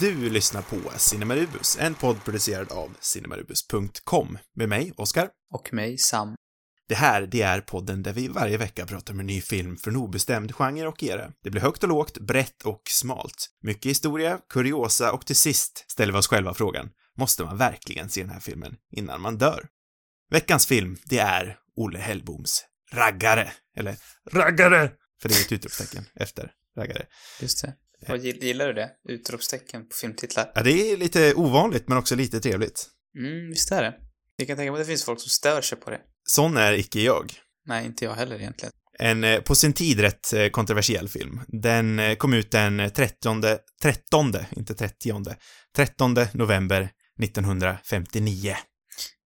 Du lyssnar på Cinemarubus, en podd producerad av cinemarubus.com med mig, Oskar. Och mig, Sam. Det här, det är podden där vi varje vecka pratar om en ny film för en obestämd genre och era. Det blir högt och lågt, brett och smalt. Mycket historia, kuriosa och till sist ställer vi oss själva frågan, måste man verkligen se den här filmen innan man dör? Veckans film, det är Olle Hellboms Raggare, eller Raggare, för det är ett utropstecken efter Raggare. Just det. Vad gill- gillar du det? Utropstecken på filmtitlar? Ja, det är lite ovanligt, men också lite trevligt. Mm, visst är det. Jag kan tänka mig att det finns folk som stör sig på det. Sån är icke jag. Nej, inte jag heller egentligen. En eh, på sin tid rätt eh, kontroversiell film. Den eh, kom ut den 13, 13, inte 30, 13 november 1959.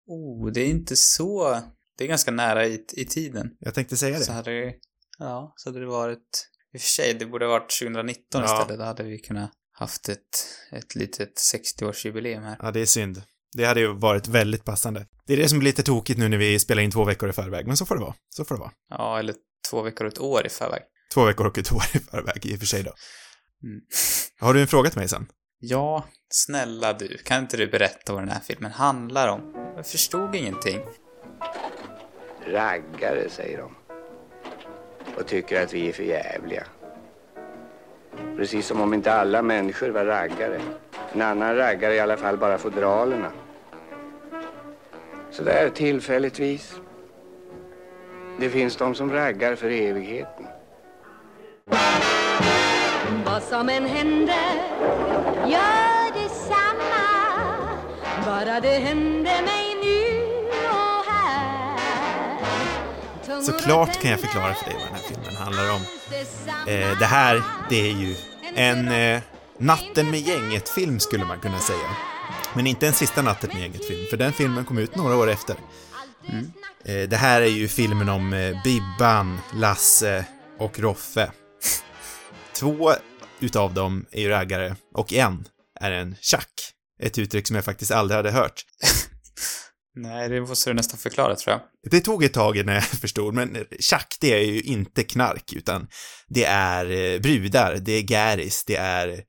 Oh, det är inte så... Det är ganska nära i, i tiden. Jag tänkte säga Så det. hade det... Ja, så hade det varit... I och för sig, det borde ha varit 2019 Ja. istället. Då hade vi kunnat haft ett, ett litet 60-årsjubileum här. Ja, det är synd. Det hade ju varit väldigt passande. Det är det som blir lite tokigt nu när vi spelar in två veckor i förväg, men så får det vara. Så får det vara. Ja, eller två veckor och ett år i förväg. Två veckor och ett år i förväg, i och för sig då. Mm. Har du en fråga till mig sen? Ja, snälla du. Kan inte du berätta vad den här filmen handlar om? Jag förstod ingenting. Raggare, säger de. Och tycker att vi är för jävliga. Precis som om inte alla människor var raggare. En annan raggare i alla fall bara fodralerna. Så där tillfälligtvis. Det finns de som raggar för evigheten. Vad som än händer, gör detsamma Bara det händer mig Såklart kan jag förklara för dig vad den här filmen handlar om. Eh, det här, det är ju en eh, Natten med gänget-film skulle man kunna säga. Men inte en sista Natten med gänget-film, för den filmen kom ut några år efter. Mm. Eh, det här är ju filmen om eh, Bibban, Lasse och Roffe. Två utav dem är ju raggare och en är en tjack. Ett uttryck som jag faktiskt aldrig hade hört. Nej, det måste du nästan förklara tror jag. Det tog ett tag innan jag förstod, men tjack det är ju inte knark, utan det är eh, brudar, det är gäris, det är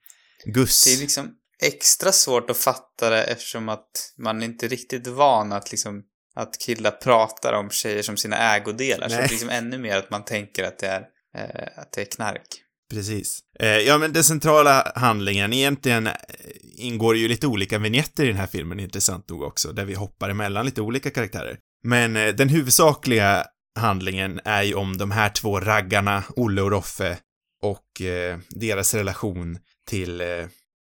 guss. Det är liksom extra svårt att fatta det eftersom att man är inte riktigt van att liksom att killar pratar om tjejer som sina ägodelar. Så Nej. det är liksom ännu mer att man tänker att det är, eh, att det är knark. Precis. Eh, ja, men den centrala handlingen, egentligen eh, ingår ju lite olika vignetter i den här filmen, intressant nog också, där vi hoppar emellan lite olika karaktärer. Men eh, den huvudsakliga handlingen är ju om de här två raggarna, Olle och Roffe, och eh, deras relation till, eh,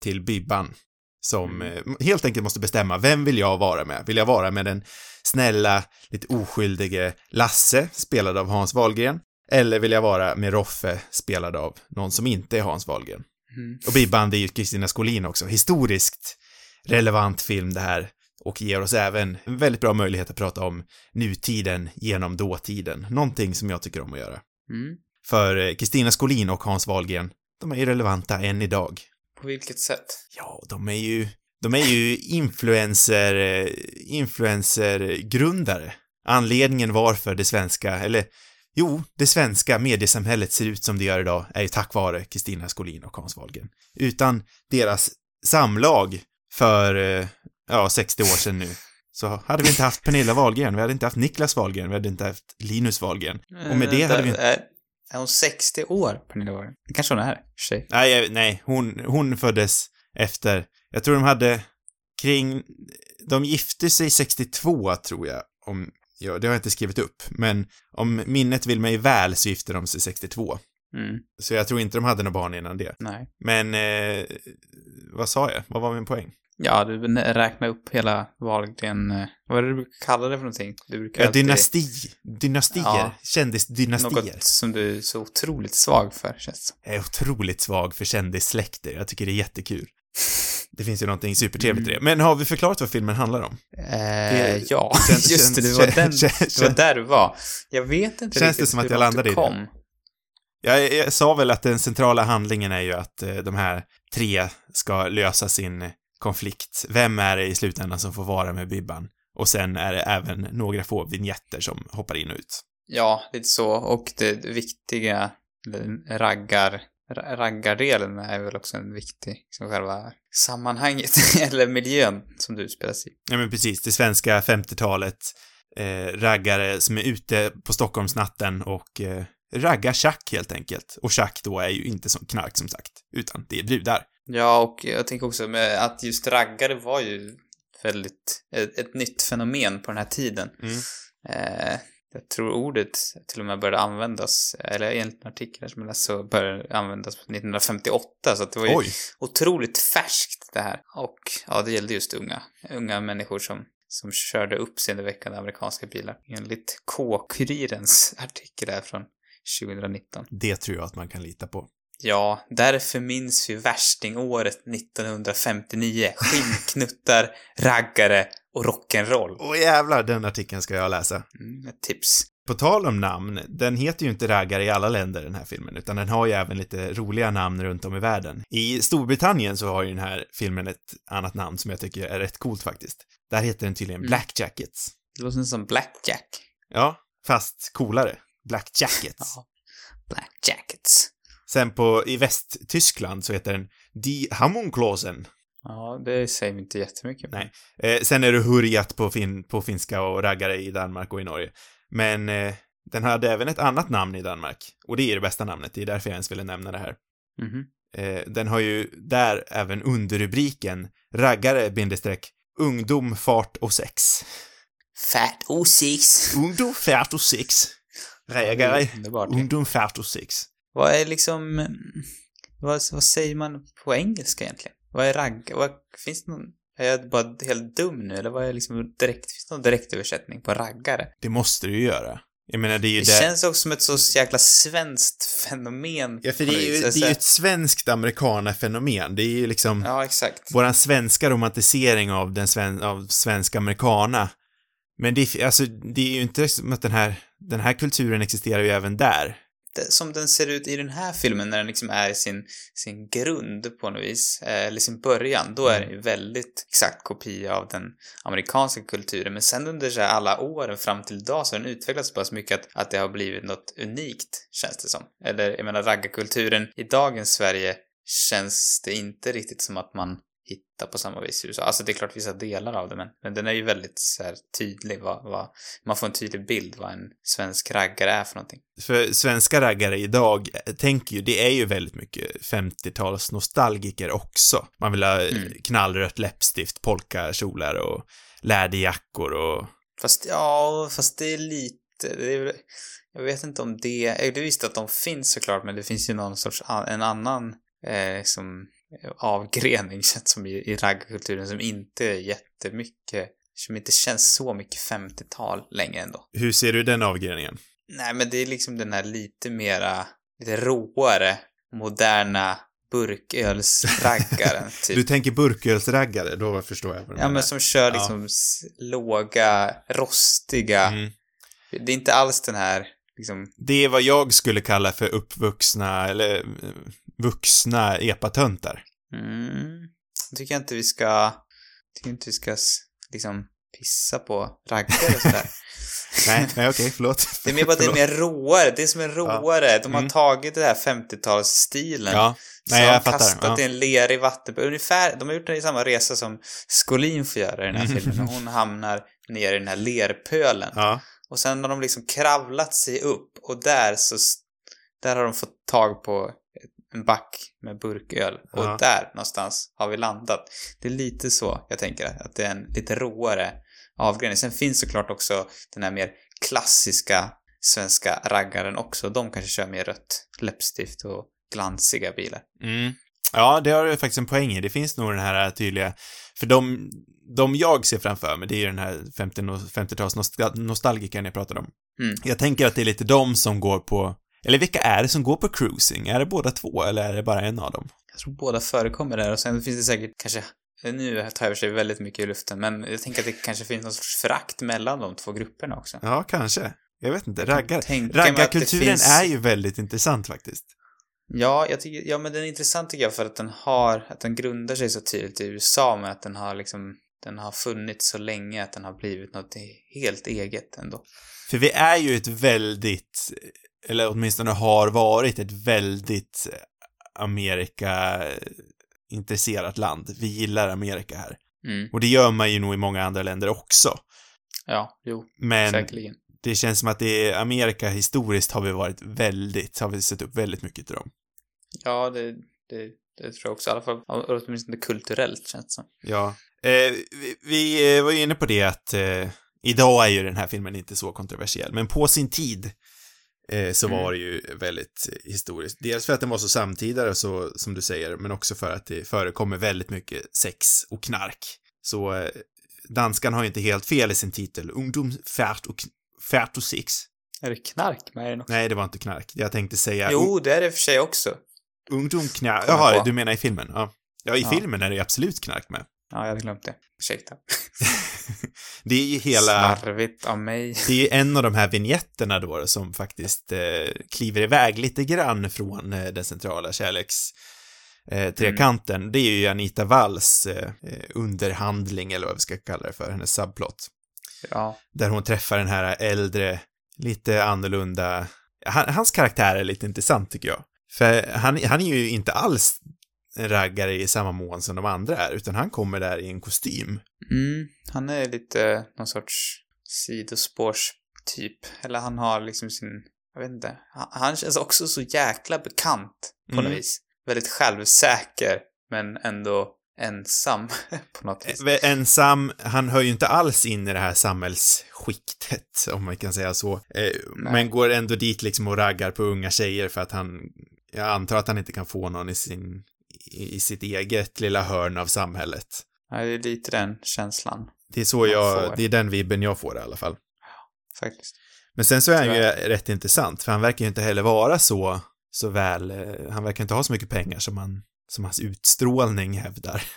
till Bibban. Som eh, helt enkelt måste bestämma, vem vill jag vara med? Vill jag vara med den snälla, lite oskyldige Lasse, spelad av Hans Wahlgren? Eller vill jag vara med Roffe, spelad av någon som inte är Hans Wahlgren? Mm. Och Bibban, det är ju Kristina Skolin också. Historiskt relevant film det här och ger oss även en väldigt bra möjlighet att prata om nutiden genom dåtiden. Någonting som jag tycker om att göra. Mm. För eh, Kristina Skolin och Hans Wahlgren, de är ju relevanta än idag. På vilket sätt? Ja, de är ju, de är ju influencer, eh, influencergrundare. Anledningen varför det svenska, eller jo, det svenska mediesamhället ser ut som det gör idag är ju tack vare Kristina Skolin och Hans Wahlgren. Utan deras samlag för, eh, ja, 60 år sedan nu, så hade vi inte haft Pernilla Wahlgren, vi hade inte haft Niklas Wahlgren, vi hade inte haft Linus Wahlgren. Och med det Eh, hade vi vänta, Är, hon 60 år, Pernilla Wahlgren? Det kanske hon är, sig. Nej, nej, hon, hon föddes efter, jag tror de hade kring, de gifte sig 62 tror jag, om, ja, det har jag inte skrivit upp, men om minnet vill mig väl så gifte de sig 62. Mm. Så jag tror inte de hade några barn innan det. Nej. Men, eh, vad sa jag? Vad var min poäng? Ja, du räknar upp hela Wahlgren... eh, Vad är det du brukar kalla det för någonting? Du brukar Ja, alltid- dynasti, dynastier, Ja. kändisdynastier. Något som du är så otroligt svag för, känns. Jag är otroligt svag för kändissläkter, jag tycker det är jättekul. Det finns ju någonting supertrevligt i det. Men har vi förklarat vad filmen handlar om? Eh, ja, känns- just det, det var, den, känns- det var där du var. Jag vet inte Känns det som att jag landade i det? Jag, jag sa väl att den centrala handlingen är ju att eh, de här tre ska lösa sin konflikt. Vem är det i slutändan som får vara med Bibban? Och sen är det även några få vignetter som hoppar in och ut. Ja, lite så. Och det viktiga, raggar, ra- raggardelen är väl också en viktig, liksom själva sammanhanget, eller miljön som det utspelas i. Ja, men precis. Det svenska 50-talet. Eh, raggare som är ute på Stockholmsnatten och eh, raggar tjack helt enkelt. Och tjack då är ju inte som knark som sagt, utan det är brudar. Ja, och jag tänker också med att just raggare var ju väldigt, ett, ett nytt fenomen på den här tiden. Mm. Eh, jag tror ordet till och med började användas, eller enligt en artikel som jag läste så började det användas 1958, så att det var ju Oj. otroligt färskt det här. Och ja, det gällde just unga, unga människor som, som körde uppseendeväckande amerikanska bilar. Enligt K-Kurirens artikel här från 2019. Det tror jag att man kan lita på. Ja, därför minns vi värstingåret 1959. Skinnknuttar, raggare och rock'n'roll. Åh jävlar, den artikeln ska jag läsa. Mm, ett tips. På tal om namn, den heter ju inte raggare i alla länder den här filmen, utan den har ju även lite roliga namn runt om i världen. I Storbritannien så har ju den här filmen ett annat namn som jag tycker är rätt coolt faktiskt. Där heter den tydligen Mm. Black Jackets. Det låter som Blackjack. Ja, fast coolare. Black Jackets. Ja. Black Jackets. Sen på, i Västtyskland så heter den Die Hammonklosen. Ja, det säger inte jättemycket. Nej. Eh, sen är det Hurjat på, fin, på finska och raggare i Danmark och i Norge. Men eh, den hade även ett annat namn i Danmark. Och det är det bästa namnet, det är därför jag ens ville nämna det här. Mhm. Eh, den har ju där även underrubriken raggare bindestreck ungdom, fart och sex. Fat O6. Ungdom, fart och sex. Raggare, ungdom, fart och sex. Vad är liksom... Vad, vad säger man på engelska egentligen? Vad är ragg... Vad, finns det någon... Är jag bara helt dum nu, eller vad är liksom direkt... Finns det någon direktöversättning på raggare? Det måste du ju göra. Jag menar, det är ju Det där... känns också som ett så jäkla svenskt fenomen. Ja, för det är ju, det är ju ett svenskt amerikanafenomen. Det är ju liksom Ja, exakt. våran svenska romantisering av den sven, av svensk americana. Men det, är- alltså, det är ju inte som att den här, den här kulturen existerar ju även där. Det- Som den ser ut i den här filmen när den liksom är i sin, sin grund på något vis, eh, eller sin början, då är den ju väldigt exakt kopia av den amerikanska kulturen. Men sen under så alla åren fram till idag så har den utvecklats så pass mycket att, att det har blivit något unikt, känns det som. Eller, jag menar, raggarkulturen i dagens Sverige känns det inte riktigt som att man hittar på samma vis i USA. Alltså det är klart vissa delar av det, men, men den är ju väldigt så här tydlig. Vad, vad, man får en tydlig bild vad en svensk raggare är för någonting. För svenska raggare idag eh, tänker ju, det är ju väldigt mycket 50-tals nostalgiker också. Man vill ha eh, Mm. knallrött läppstift, polkakjolar och läderjackor och... Fast ja, fast det är lite, det är, jag vet inte om det, jag visste att de finns såklart, men det finns ju någon sorts, en annan eh, som avgrening känns som i, i raggkulturen som inte är jättemycket, som inte känns så mycket 50-tal längre ändå. Hur ser du den avgreningen? Nej, men det är liksom den här lite mera, lite råare, moderna burkölsraggaren, typ. Du tänker burkölsraggare, då förstår jag vad Ja, men som kör Ja. liksom s- låga, rostiga, Mm. det är inte alls den här, liksom, Det är vad jag skulle kalla för uppvuxna, eller vuxna epatöntar. Mm. Jag tycker inte vi ska... tycker inte vi ska liksom pissa på raggare och sådär. Nej, nej okej, förlåt. Det är mer bara att det är mer råare. Det är som är råare. De har Mm. tagit det här 50-talsstilen. Ja, nej har jag de fattar. kastat Ja. i en lerig vattenpöl. Ungefär, de har gjort det i samma resa som Skolin får göra i den här Mm. filmen. Hon hamnar ner i den här lerpölen. ja. Och sen har de liksom kravlat sig upp och där så... Där har de fått tag på en back med burköl. Och Ja. där någonstans har vi landat. Det är lite så jag tänker att det är en lite råare avgränsning. Sen finns såklart också den här mer klassiska svenska raggaren också. De kanske kör mer rött läppstift och glansiga bilar. Mm. Ja, det har du faktiskt en poäng i. Det finns nog den här tydliga, för de, de jag ser framför mig, det är ju den här 50 no- 50-tals nostal- nostalgikern jag pratade om. Mm. Jag tänker att det är lite de som går på, eller vilka är det som går på cruising? Är det båda två eller är det bara en av dem? Jag tror båda förekommer där och sen finns det säkert kanske nu tar jag sig väldigt mycket i luften, men jag tänker att det kanske finns någon sorts förakt mellan de två grupperna också. Ja, kanske. Jag vet inte. Raggar. Raggarkulturen finns- är ju väldigt intressant faktiskt. Ja, jag tycker, ja men den är intressant tycker jag för att den har, att den grundar sig så tydligt i USA men att den har liksom, den har funnits så länge att den har blivit något helt eget ändå. För vi är ju ett väldigt, eller åtminstone har varit ett väldigt Amerika-intresserat land. Vi gillar Amerika här. Mm. Och det gör man ju nog i många andra länder också. Ja, jo, Men säkerligen. det känns som att det är Amerika historiskt har vi varit väldigt, har vi sett upp väldigt mycket till dem. Ja, det, det, det tror jag också. I alla fall, åtminstone kulturellt känns det som. Ja. Eh, vi, vi eh, var ju inne på det att eh, idag är ju den här filmen inte så kontroversiell, men på sin tid eh, så Mm. var det ju väldigt historiskt. Dels för att den var så samtida så, som du säger, men också för att det förekommer väldigt mycket sex och knark. Så eh, danskan har ju inte helt fel i sin titel, Ungdom, färt och, färt och sex. Är det knark med den också? Nej, det var inte knark. Jag tänkte säga Jo, det är det för sig också. ungdom, knark. Jaha, du menar i filmen? Ja. Ja, i Ja. filmen är det absolut knark med. Ja, jag hade glömt det. Ursäkta. Det är ju hela... Slarvigt av mig. Det är en av de här vignetterna då som faktiskt eh, kliver iväg lite grann från eh, den centrala kärleks eh, trekanten. Det är ju Anita Walls eh, eh, underhandling, eller vad vi ska kalla det för, hennes subplot. Ja. Där hon träffar den här äldre, lite annorlunda, han, hans karaktär är lite intressant tycker jag. För han, han är ju inte alls en raggare i samma mån som de andra är, utan han kommer där i en kostym. Mm, han är lite någon sorts sidospårstyp. Eller han har liksom sin, jag vet inte. Han, han känns också så jäkla bekant på Mm. något vis. Väldigt självsäker, men ändå ensam på något vis. Eh, Ensam, han hör ju inte alls in i det här samhällsskiktet, om man kan säga så. Eh, men går ändå dit liksom och raggar på unga tjejer för att han, jag antar att han inte kan få någon i sin, i, sitt eget lilla hörn av samhället. Ja, det är lite den känslan, Det är så jag, det är den vibben jag får i alla fall. faktiskt. Men sen så är han ju Tyvärr. rätt intressant, för han verkar ju inte heller vara så, så väl, eh, han verkar inte ha så mycket pengar som han, som hans utstrålning hävdar.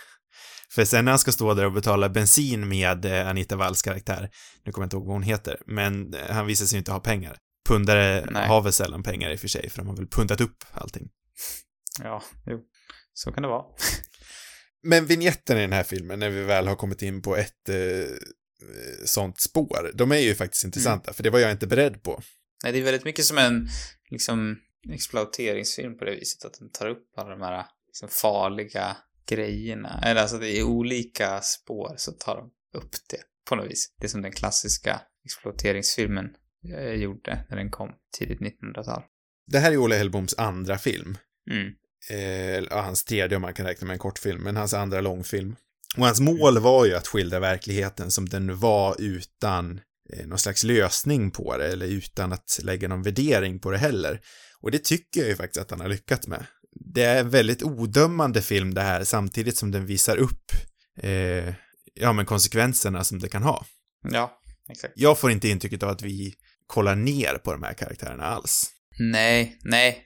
För sen när han ska stå där och betala bensin med eh, Anita Walls karaktär, nu kommer jag inte ihåg vad hon heter, men eh, han visar sig inte ha pengar. Pundare Nej. har väl sällan pengar i och för sig, för de har väl puntat upp allting. Ja, jo. Så kan det vara. Men vignetten i den här filmen, när vi väl har kommit in på ett eh, sånt spår, de är ju faktiskt intressanta, för det var jag inte beredd på. Nej, det är väldigt mycket som en, liksom, exploateringsfilm på det viset. Att den tar upp alla de här, liksom, farliga grejerna. Eller alltså, det är olika spår så tar de upp det på något vis. Det är som den klassiska exploateringsfilmen eh, gjorde när den kom tidigt 1900-tal. Det här är Olle Hellboms andra film. Mm. Eh, ja, hans tredje om man kan räkna med en kortfilm, men hans andra långfilm. Och hans mål var ju att skildra verkligheten som den var utan eh, någon slags lösning på det, eller utan att lägga någon värdering på det heller. Och det tycker jag ju faktiskt att han har lyckats med. Det är en väldigt odömande film det här, samtidigt som den visar upp, eh, ja men konsekvenserna som det kan ha. Ja, exakt. Jag får inte intrycket av att vi kollar ner på de här karaktärerna alls. Nej, nej.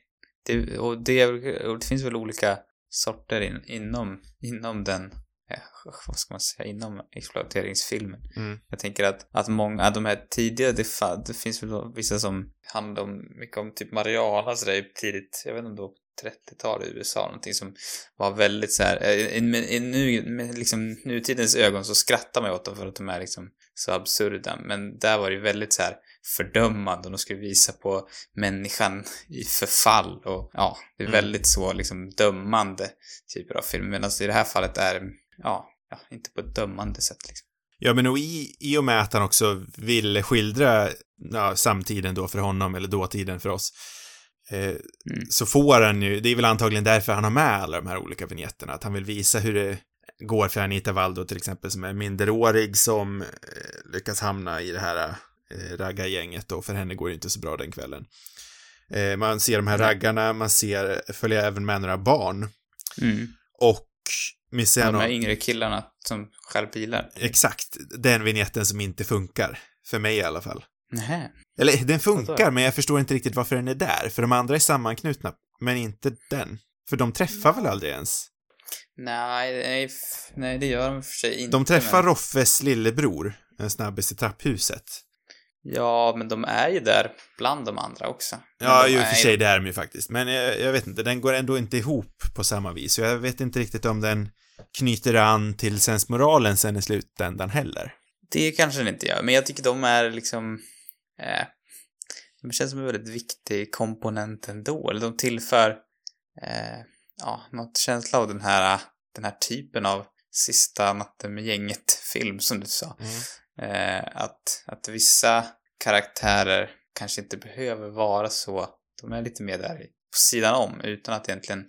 Det, och, det, och det finns väl olika sorter in, inom, inom den, eh, vad ska man säga, inom exploateringsfilmen. Mm. Jag tänker att, att många, att de här tidiga, det, det finns väl vissa som handlar om, mycket om typ Mariana sådär tidigt, jag vet inte om det var på 30-tal i USA, någonting som var väldigt så här, eh, i, med, i nu, med liksom nutidens ögon så skrattar man åt dem för att de är liksom så absurda, men där var det ju väldigt så här fördömande. Och skulle visa på människan i förfall. Och ja, det är Mm. väldigt så liksom dömande typer av film, medan i det här fallet är ja, ja, inte på ett dömande sätt liksom. Ja, men och i, i och med att han också vill skildra ja, samtiden då för honom, eller dåtiden för oss, eh, så får han ju, det är väl antagligen därför han har med alla de här olika vignetterna, att han vill visa hur det går för Anita Waldo till exempel, som är minderårig, som eh, lyckas hamna i det här raggargänget då, för henne går det inte så bra den kvällen. Eh, man ser de här raggarna, man ser, följer även med några barn, Mm. och De Misiano... här yngre killarna som stjäl bilar. Exakt, den vignetten som inte funkar. För mig i alla fall. Nähä. Eller den funkar, Vadå? men jag förstår inte riktigt varför den är där. För de andra är sammanknutna, men inte den. För de träffar väl aldrig ens? Nej, nej, nej, det gör de för sig inte. De träffar men... Roffes lillebror, en snabbis i trapphuset. Ja, men de är ju där bland de andra också. Men Ja, i och för sig, det är de ju faktiskt. Men jag, jag vet inte, den går ändå inte ihop på samma vis. Jag vet inte riktigt om den knyter an till sensmoralen sen i slutändan heller. Det kanske den inte gör, men jag tycker de är liksom... Eh, de känns som en väldigt viktig komponent ändå. Eller de tillför... Eh, ja, något känsla av den här, den här typen av sista natten med gänget-film som du sa. Eh, att, att vissa karaktärer kanske inte behöver vara så, de är lite mer där på sidan om utan att egentligen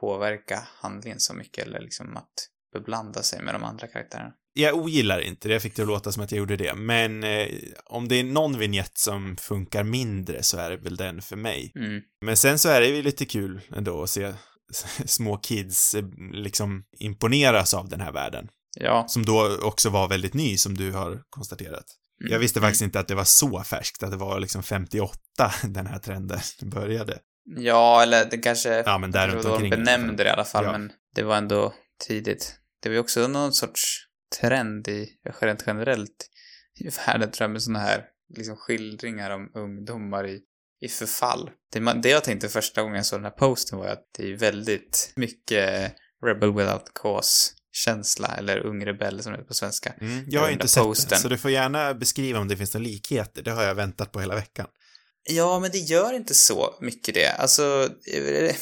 påverka handlingen så mycket eller liksom att beblanda sig med de andra karaktärerna. Jag ogillar inte det, jag fick det att låta som att jag gjorde det, men eh, om det är någon vignett som funkar mindre så är det väl den för mig. Mm. Men sen så är det ju lite kul ändå att se små kids eh, liksom imponeras av den här världen. Ja. Som då också var väldigt ny, som du har konstaterat. Jag visste Mm. faktiskt inte att det var så färskt, att det var liksom 58 den här trenden började. Ja, eller det kanske... Ja, men där runt det var omkring. benämnde det i alla fall, Ja. men det var ändå tidigt. Det var ju också någon sorts trend i, rent generellt i världen tror jag, med såna här liksom skildringar om ungdomar i, i förfall. Det, man, det jag tänkte första gången jag såg den här posten var att det är väldigt mycket Rebel Without Cause-känsla, eller Ung Rebell som det heter på svenska. Mm, jag har inte sett posten. den, så du får gärna beskriva om det finns några likheter. Det har jag väntat på hela veckan. Ja, men det gör inte så mycket det. Alltså, eh,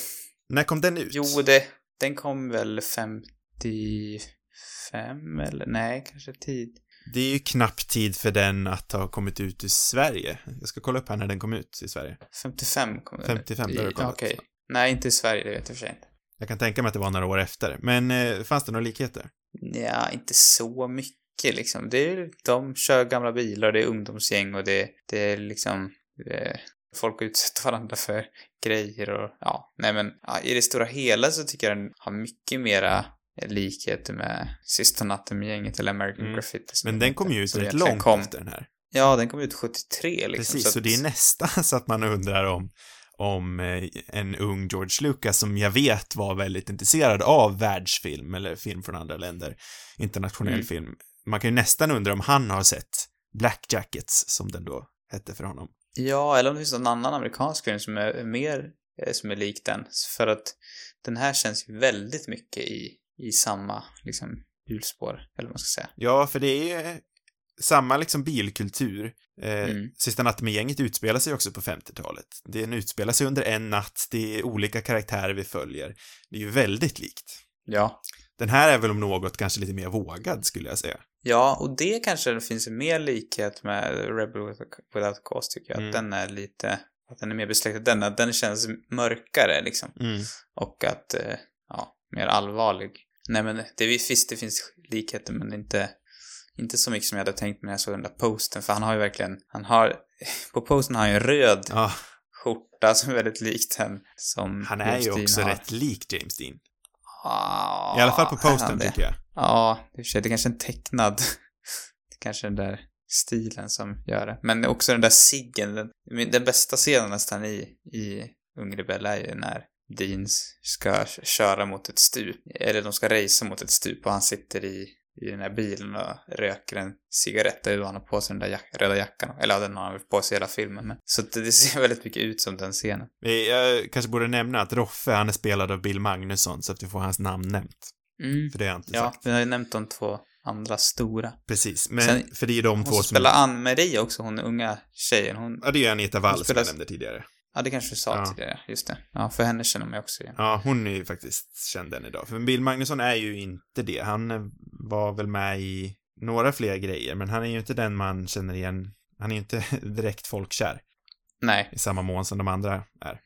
När kom den ut? Jo, det, den kom väl 55 eller nej, kanske tid. Det är ju knappt tid för den att ha kommit ut i Sverige. Jag ska kolla upp här när den kom ut i Sverige. 55 kom den 55, i- där har du kollat. Okej. Nej, inte i Sverige, det vet jag för sig inte. Jag kan tänka mig att det var några år efter. Men eh, fanns det några likheter? Ja, inte så mycket liksom. Det är, de kör gamla bilar, det är ungdomsgäng och det, det är liksom eh, folk utsätter varandra för grejer och ja, nej men ja, i det stora hela så tycker jag den har mycket mera likheter med Sista natten med gänget eller American Mm. Graffiti. Men den kom ju ut rätt långt kom. efter den här. Ja, den kom ut 73 liksom. Precis, så, att- det är nästan så att man undrar om, om eh, en ung George Lucas som jag vet var väldigt intresserad av världsfilm eller film från andra länder, internationell Mm. film. Man kan ju nästan undra om han har sett Black Jackets, som den då hette för honom. Ja, eller om det finns någon annan amerikansk film som är mer, eh, som är lik den. För att den här känns ju väldigt mycket i, i samma, liksom, hjulspår, eller vad man ska säga. Ja, för det är samma liksom bilkultur. Eh, Mm. Sista natten med gänget utspelar sig också på 50-talet. Den utspelar sig under en natt, det är olika karaktärer vi följer. Det är ju väldigt likt. Ja. Den här är väl om något kanske lite mer vågad, skulle jag säga. Ja, och det kanske finns mer likhet med Rebel With- Without Cause, tycker jag. Mm. Att den är lite, att den är mer besläktad. Den, att den känns mörkare, liksom. Mm. Och att, eh, ja, mer allvarlig. Nej men, det, visst det finns likheter men inte, inte så mycket som jag hade tänkt mig när jag såg den där posten. För han har ju verkligen, han har, på posten har han ju en röd Ja, skjorta som är väldigt lik den som han är ju James också Dean rätt lik James Dean. Ah, I alla fall på posten, tycker jag. Ja, i och för sig, det är kanske en tecknad, det är kanske den där stilen som gör det. Men också den där ciggen, den, den bästa scenen nästan i, i Ung Rebell är ju när Deans ska köra mot ett stup, eller de ska racea mot ett stup och han sitter i, i den här bilen och röker en cigarett och han har på sig den där jack, röda jackan. Eller ja, den har han väl på sig hela filmen. Men, så det, ser väldigt mycket ut som den scenen. Jag kanske borde nämna att Roffe, han är spelad av Bill Magnusson, så att vi får hans namn nämnt. Mm. För det har jag inte Ja, sagt. vi har ju nämnt de två andra stora. Precis, men Sen- för det är ju de Hon två som som... spelar Ann-Marie också, hon unga tjejen. Hon, Ja, det är ju Anita Wall Hon som jag spelar- nämnde tidigare. Ja, det kanske du sa Ja. tidigare, just det. Ja, för henne känner man ju också igen. Ja, hon är ju faktiskt känd än idag. För Bill Magnusson är ju inte det. Han eh, var väl med i några fler grejer, men han är ju inte den man känner igen. Han är ju inte direkt folkkär Nej, i samma mån som de andra är.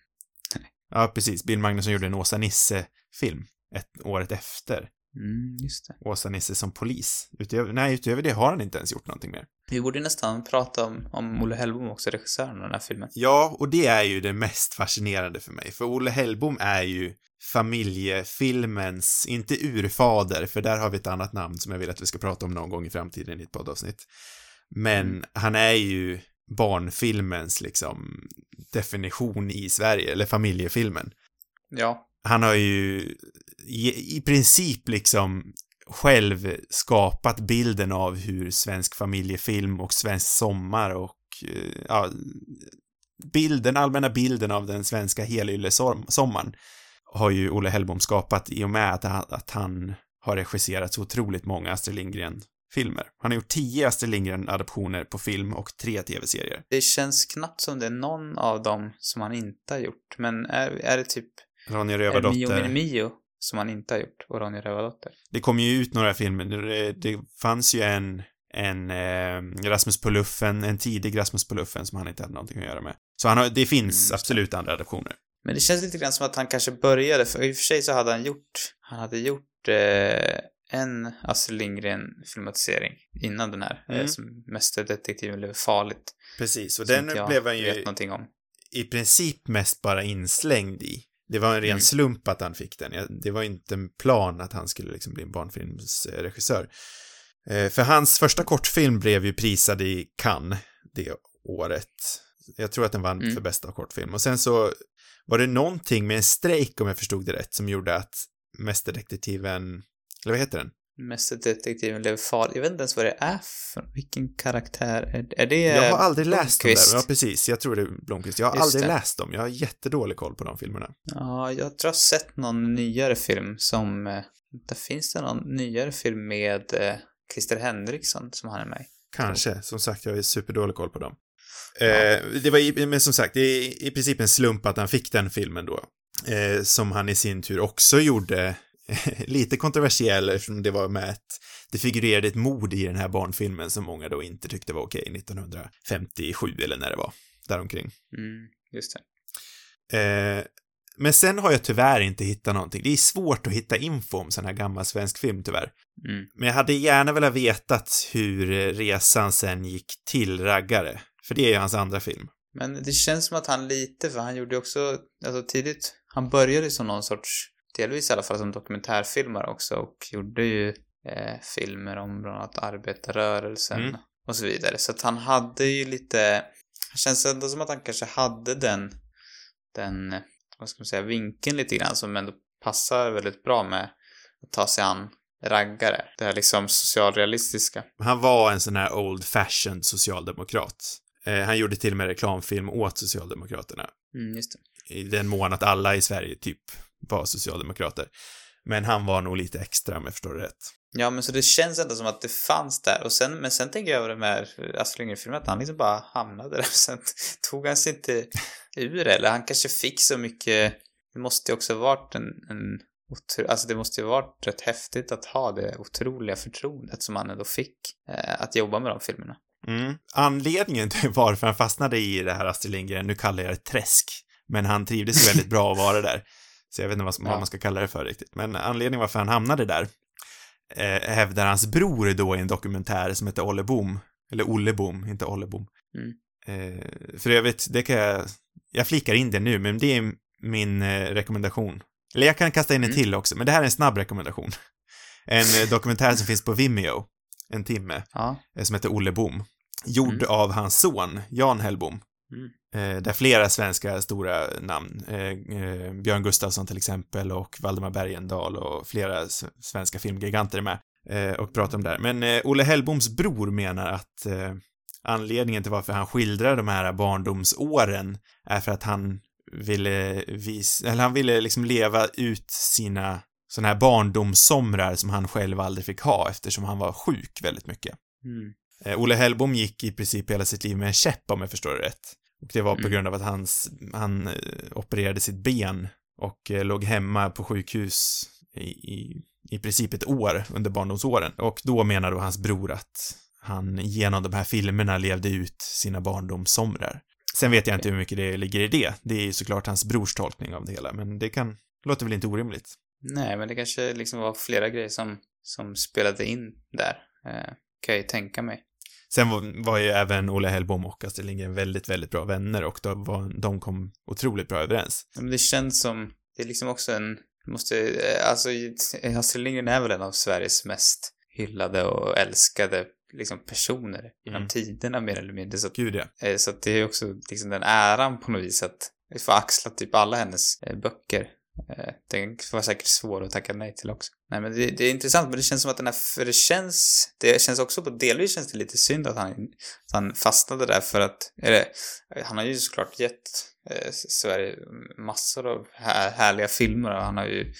Ja, precis. Bill Magnusson gjorde en Åsa Nisse-film ett, året efter. Mm, just det. Åsa Nisse som polis. Utöver, nej, utöver det har han inte ens gjort någonting mer. Vi borde nästan prata om, om Olle Hellbom också, regissören av den här filmen. Ja, och det är ju det mest fascinerande för mig. För Olle Hellbom är ju familjefilmens, inte urfader, för där har vi ett annat namn som jag vill att vi ska prata om någon gång i framtiden i ett poddavsnitt. Men Mm. han är ju barnfilmens liksom definition i Sverige, eller familjefilmen. Ja, han har ju i, princip liksom själv skapat bilden av hur svensk familjefilm och svensk sommar och eh, ja, bilden, allmänna bilden av den svenska helyllesommaren har ju Olle Hellbom skapat i och med att han, att han har regisserat så otroligt många Astrid Lindgren-filmer. Han har gjort tio Astrid Lindgren-adaptioner på film och tre tv-serier. det känns knappt som det är någon av dem som han inte har gjort. Men är, är det typ Ronja det Mio Rövardotter. Mini Mio som han inte har gjort och Ronja Rövardotter? Det kom ju ut några filmer. Det, det fanns ju en, en eh, Rasmus på luffen, en tidig Rasmus på luffen som han inte hade någonting att göra med. Så han har, det finns Mm, absolut andra adaptioner. Men det känns lite grann som att han kanske började, för i och för sig så hade han gjort, han hade gjort eh, en Astrid Lindgren-filmatisering innan den här, Mm. eh, som Mästerdetektiven blev farligt. Precis, och den blev han ju i princip mest bara inslängd i. Det var en ren Mm. slump att han fick den. Det var inte en plan att han skulle liksom bli en barnfilmsregissör. Eh, För hans första kortfilm blev ju prisad i Cannes det året. Jag tror att den vann Mm. för bästa kortfilm. Och sen så var det någonting med en strejk, om jag förstod det rätt, som gjorde att Mästerdetektiven, eller vad heter den? Mästerdetektiven blev farlig. Jag vet inte ens vad det är för, vilken karaktär är, är det? Jag har aldrig läst dem Blomqvist? där. Ja, precis. Jag tror det är Blomqvist. Jag har Just aldrig det. läst dem. Jag har jättedålig koll på de filmerna. Ja, jag tror jag har sett någon nyare film som, eh, där finns det någon nyare film med eh, Christer Henriksson som han är med? Kanske. Som sagt, jag har superdålig koll på dem. Eh, det var i, men som sagt, det är i princip en slump att han fick den filmen då. Eh, som han i sin tur också gjorde lite kontroversiell eftersom det var med ett, det figurerade ett mord i den här barnfilmen som många då inte tyckte var okej 1957 eller när det var, däromkring. Mm, just det. Eh, men sen har jag tyvärr inte hittat någonting. Det är svårt att hitta info om sån här gammal svensk film tyvärr. Mm. Men jag hade gärna velat vetat hur resan sen gick till Raggare. För det är ju hans andra film. Men det känns som att han lite, för han gjorde också, alltså tidigt, han började som någon sorts, delvis i alla fall som dokumentärfilmare också och gjorde ju eh, filmer om bland annat arbetarrörelsen Mm. och så vidare. Så att han hade ju lite, det känns ändå som att han kanske hade den, den, vad ska man säga, vinkeln lite grann som ändå passar väldigt bra med att ta sig an raggare. Det här liksom socialrealistiska. Han var en sån här old fashioned socialdemokrat. Eh, han gjorde till och med reklamfilm åt Socialdemokraterna. Mm, just det. I den mån att alla i Sverige typ var socialdemokrater. Men han var nog lite extra om jag förstår det rätt. Ja, men så det känns ändå som att det fanns där. Och sen, men sen tänker jag över de här Astrid Lindgren-filmerna, att han liksom bara hamnade där. Sen tog han sig inte ur det. Eller han kanske fick så mycket... Det måste ju också varit en... en otro, alltså det måste ju varit rätt häftigt att ha det otroliga förtroendet som han ändå fick. Eh, att jobba med de filmerna. Mm. Anledningen till varför han fastnade i det här Astrid Lindgren, nu kallar jag det träsk, men han trivdes väldigt bra att vara där. Så jag vet inte vad, vad Ja. man ska kalla det för riktigt. Men anledningen varför han hamnade där eh, hävdar hans bror då i en dokumentär som heter Olle Boom. Eller Olle Boom, inte Olle Boom. Mm. Eh, för övrigt, det kan jag... Jag flikar in det nu, men det är min eh, rekommendation. Eller jag kan kasta in en Mm. till också, men det här är en snabb rekommendation. En eh, dokumentär som finns på Vimeo. En timme Ja. eh, som heter Olle Boom. Gjord Mm. av hans son, Jan Hellbom. Eh, där flera svenska stora namn, eh, eh, Björn Gustafsson till exempel och Valdemar Bergendahl och flera svenska filmgiganter är med eh, och pratar om det här. Men eh, Olle Hellboms bror menar att eh, anledningen till varför han skildrar de här barndomsåren är för att han ville visa, eller han ville liksom leva ut sina sådana här barndomssomrar som han själv aldrig fick ha eftersom han var sjuk väldigt mycket. Mm. Eh, Olle Hellbom gick i princip hela sitt liv med en käpp om jag förstår det rätt. Och det var på Mm. grund av att hans, han eh, opererade sitt ben och eh, låg hemma på sjukhus i, i, i princip ett år under barndomsåren. Och då menar då hans bror att han genom de här filmerna levde ut sina barndomssomrar. Sen vet jag inte hur mycket det ligger i det. Det är ju såklart hans brors tolkning av det hela, men det kan, låter väl inte orimligt. Nej, men det kanske liksom var flera grejer som, som spelade in där. Eh, kan jag ju tänka mig. Sen var, var ju även Olle Hellbom och Astrid Lindgren väldigt, väldigt bra vänner och då var, de kom otroligt bra överens. Men det känns som, det är liksom också en, måste, eh, alltså Astrid Lindgren är väl en av Sveriges mest hyllade och älskade liksom personer genom Mm. tiderna mer eller mindre. Så, Gud ja. eh, så att det är också liksom den äran på något vis att få axla typ alla hennes eh, böcker. Eh, den var säkert svår att tacka nej till också. Nej men det, det är intressant, men det känns som att den här, för det känns, det känns också på, delvis känns det lite synd att han, att han fastnade där för att, eller, han har ju såklart gett eh, Sverige massor av här, härliga filmer och han har ju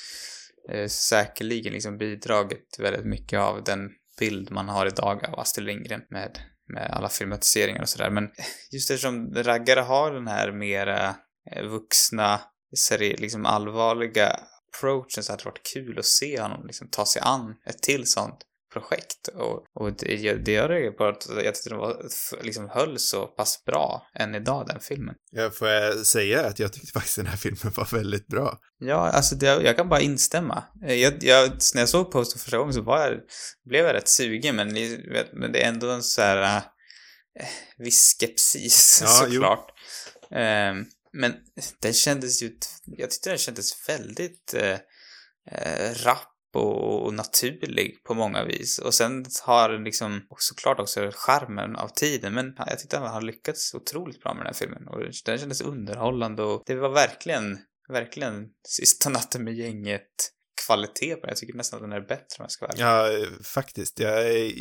eh, säkerligen liksom bidragit väldigt mycket av den bild man har idag av Astrid Lindgren med, med alla filmatiseringar och sådär. Men just eftersom Raggare har den här mera eh, vuxna seri- liksom allvarliga approachen så hade det varit kul att se honom liksom ta sig an ett till sånt projekt. Och, och det, det gör det på att jag tyckte den var, liksom höll så pass bra än idag, den filmen. Ja, får jag säga att jag tyckte faktiskt den här filmen var väldigt bra. Ja, alltså det, jag kan bara instämma. Eh, Jag, jag, när jag såg posten första gången så var jag, blev jag rätt sugen, men, men det är ändå en så här äh, viss skepsis Ja, såklart. Ehm, men den kändes ju, jag tyckte den kändes väldigt eh, eh, rapp och, och naturlig på många vis. Och sen har den liksom och såklart också charmen av tiden, men jag tyckte han har lyckats otroligt bra med den här filmen. Och den kändes underhållande och det var verkligen, verkligen Sista natten med gänget kvalitet på den. Jag tycker nästan att den är bättre om jag ska vara ärlig. Ja, faktiskt. Jag är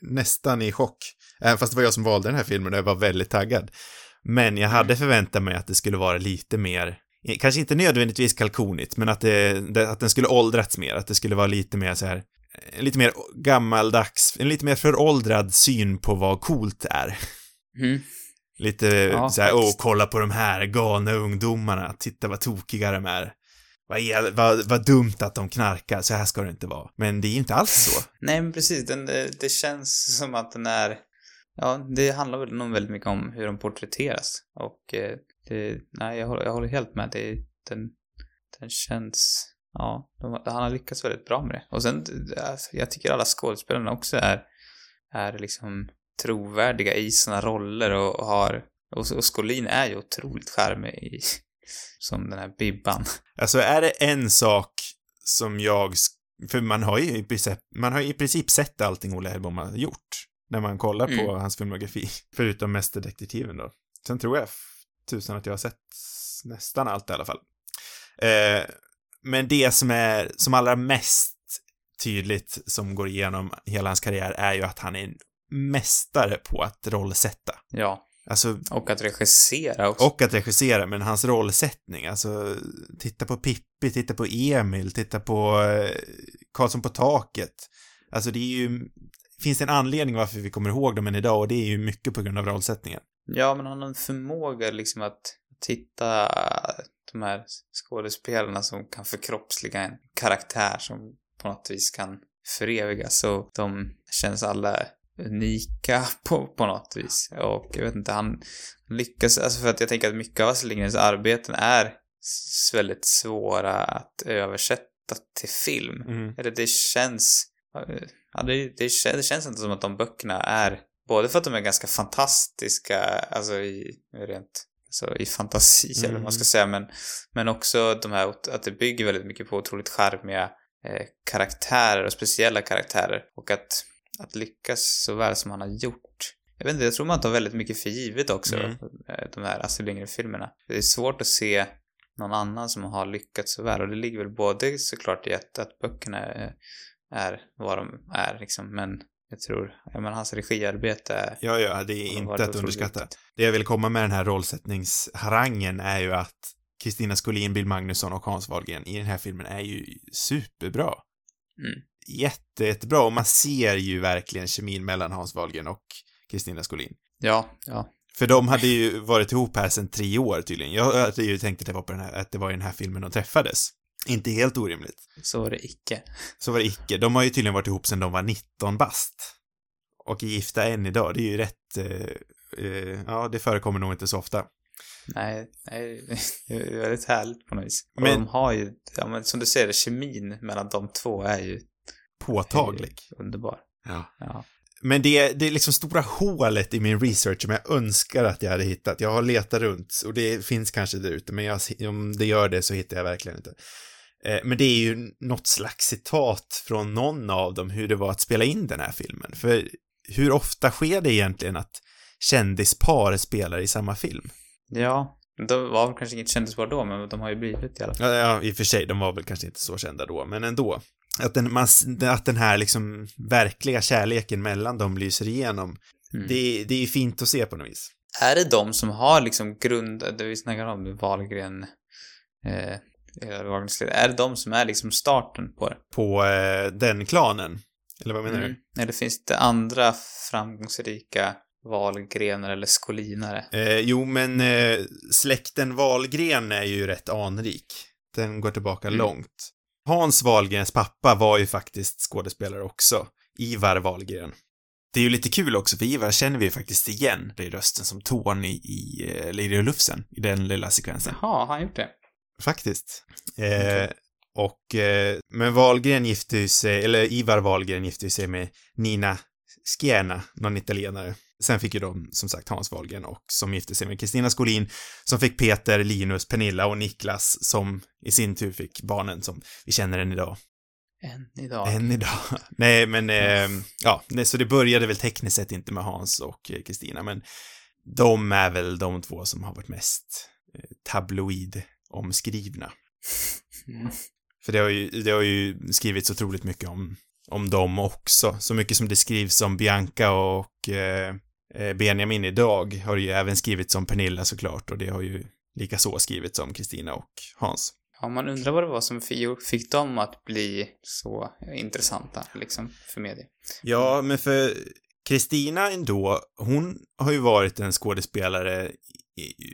nästan i chock. Även fast det var jag som valde den här filmen och jag var väldigt taggad. Men jag hade förväntat mig att det skulle vara lite mer, kanske inte nödvändigtvis kalkonigt, men att, det, att den skulle åldrats mer, att det skulle vara lite mer så här, en lite mer gammaldags, en lite mer föråldrad syn på vad coolt är. Mm. Lite Ja, så här, åh, kolla på de här galna ungdomarna, titta vad tokiga de är. Vad, är, vad, vad dumt att de knarkar, så här ska det inte vara. Men det är ju inte alls så. Nej, men precis. Den, eh, det känns som att den är... Ja, det handlar väl nog väldigt mycket om hur de porträtteras. Och eh, det, nej, jag håller, jag håller helt med. Det, den, den känns... Ja, de, han har lyckats väldigt bra med det. Och sen, alltså, jag tycker alla skådespelarna också är, är liksom trovärdiga i sina roller och, och har... Och, och Skolin är ju otroligt charmig i, som den här Bibban. Alltså är det en sak som jag, för man har ju i princip, man har i princip sett allting Olle Hellbom har gjort när man kollar på Mm. hans filmografi, förutom Mästerdetektiven då. Sen tror jag tusan att jag har sett nästan allt i alla fall. Eh, men det som är som allra mest tydligt som går igenom hela hans karriär är ju att han är en mästare på att rollsätta. Ja, Alltså, och att regissera också. och att regissera, men hans rollsättning, alltså titta på Pippi, titta på Emil, titta på eh, Karlsson på taket. Alltså det är ju, finns det en anledning varför vi kommer ihåg dem än idag och det är ju mycket på grund av rollsättningen. Ja, men han har en förmåga liksom att titta de här skådespelarna som kan förkroppsliga en karaktär som på något vis kan förevigas och de känns alla unika på, på något vis. Och jag vet inte, han lyckas, alltså för att jag tänker att mycket av Astrid Lindgrens arbeten är väldigt svåra att översätta till film. Mm. Eller det känns... Ja, det, det, känns, det känns inte som att de böckerna är... Både för att de är ganska fantastiska, alltså i rent... Alltså i fantasi, eller vad man ska Mm. säga, men, men också de här, att det bygger väldigt mycket på otroligt charmiga eh, karaktärer och speciella karaktärer. Och att, att lyckas så väl som han har gjort. Jag vet inte, jag tror man tar väldigt mycket för givet också, Mm. eh, de här Astrid Lindgren-filmerna. Det är svårt att se någon annan som har lyckats så väl. Och det ligger väl både såklart i att, att böckerna är, är vad de är liksom. Men jag tror, ja men hans regiarbete. Ja, ja, det är inte att underskatta. Det jag vill komma med den här rollsättningsharangen är ju att Kristina Skolin, Bill Magnusson och Hans Wahlgren i den här filmen är ju superbra. Mm. Jätte, jättebra och man ser ju verkligen kemin mellan Hans Wahlgren och Kristina Skolin. Ja, ja. För de hade ju varit ihop här sedan tre år tydligen. Jag hade ju tänkt att det var på den här, att det var i den här filmen de träffades. Inte helt orimligt. Så var det icke. Så var det icke. De har ju tydligen varit ihop sedan de var 19 bast. Och är gifta än idag. Det är ju rätt, eh, eh, ja, det förekommer nog inte så ofta. Nej, nej, det är väldigt härligt på något vis. Och Men- de har ju, ja men som du säger, kemin mellan de två är ju Påtaglig. underbar. Ja. Ja. Men det, det är liksom stora hålet i min research som jag önskar att jag hade hittat. Jag har letat runt och det finns kanske där ute, men jag, om det gör det så hittar jag verkligen inte. Eh, Men det är ju något slags citat från någon av dem hur det var att spela in den här filmen. För hur ofta sker det egentligen att kändispar spelar i samma film? Ja, de var väl kanske inget kändispar då, men de har ju blivit i alla fall. Ja, ja, i och för sig, de var väl kanske inte så kända då, men ändå. Att den, man, att den här liksom verkliga kärleken mellan dem lyser igenom, Mm. det, det är fint att se på något vis. Är det de som har liksom grund, det vi snackar om, Wahlgren, eh, är det de som är liksom starten på det? På eh, den klanen. Eller vad menar Mm. Eller finns det andra framgångsrika valgrenar eller skolinare. Eh, jo, men eh, släkten Wahlgren är ju rätt anrik. Den går tillbaka Mm. långt. Hans Wahlgrens pappa var ju faktiskt skådespelare också. Ivar Wahlgren. Det är ju lite kul också, för Ivar känner vi ju faktiskt igen. Det är rösten som Tony i eh, Lady och Lufsen, i den lilla sekvensen. Jaha, har han gjort det? Faktiskt. Eh, Okej. Och, eh, men Wahlgren gifte ju sig, eller Ivar Wahlgren gifte sig med Nina Schiena, någon italienare. Sen fick ju de, som sagt, Hans Wahlgren och som gifte sig med Kristina Skolin, som fick Peter, Linus, Pernilla och Niklas, som i sin tur fick barnen som vi känner än idag. Än idag. Än idag. Nej, men, eh, ja, nej, så det började väl tekniskt sett inte med Hans och eh, Kristina, men de är väl de två som har varit mest eh, tabloid omskrivna. Mm. För det har ju, det har ju skrivits otroligt mycket om, om dem också. Så mycket som det skrivs om Bianca och eh, eh, Benjamin idag har ju även skrivits om Pernilla såklart och det har ju lika så skrivits om Kristina och Hans. Ja, man undrar vad det var som fi- fick dem att bli så intressanta, liksom, för media. Ja, men för Kristina ändå, hon har ju varit en skådespelare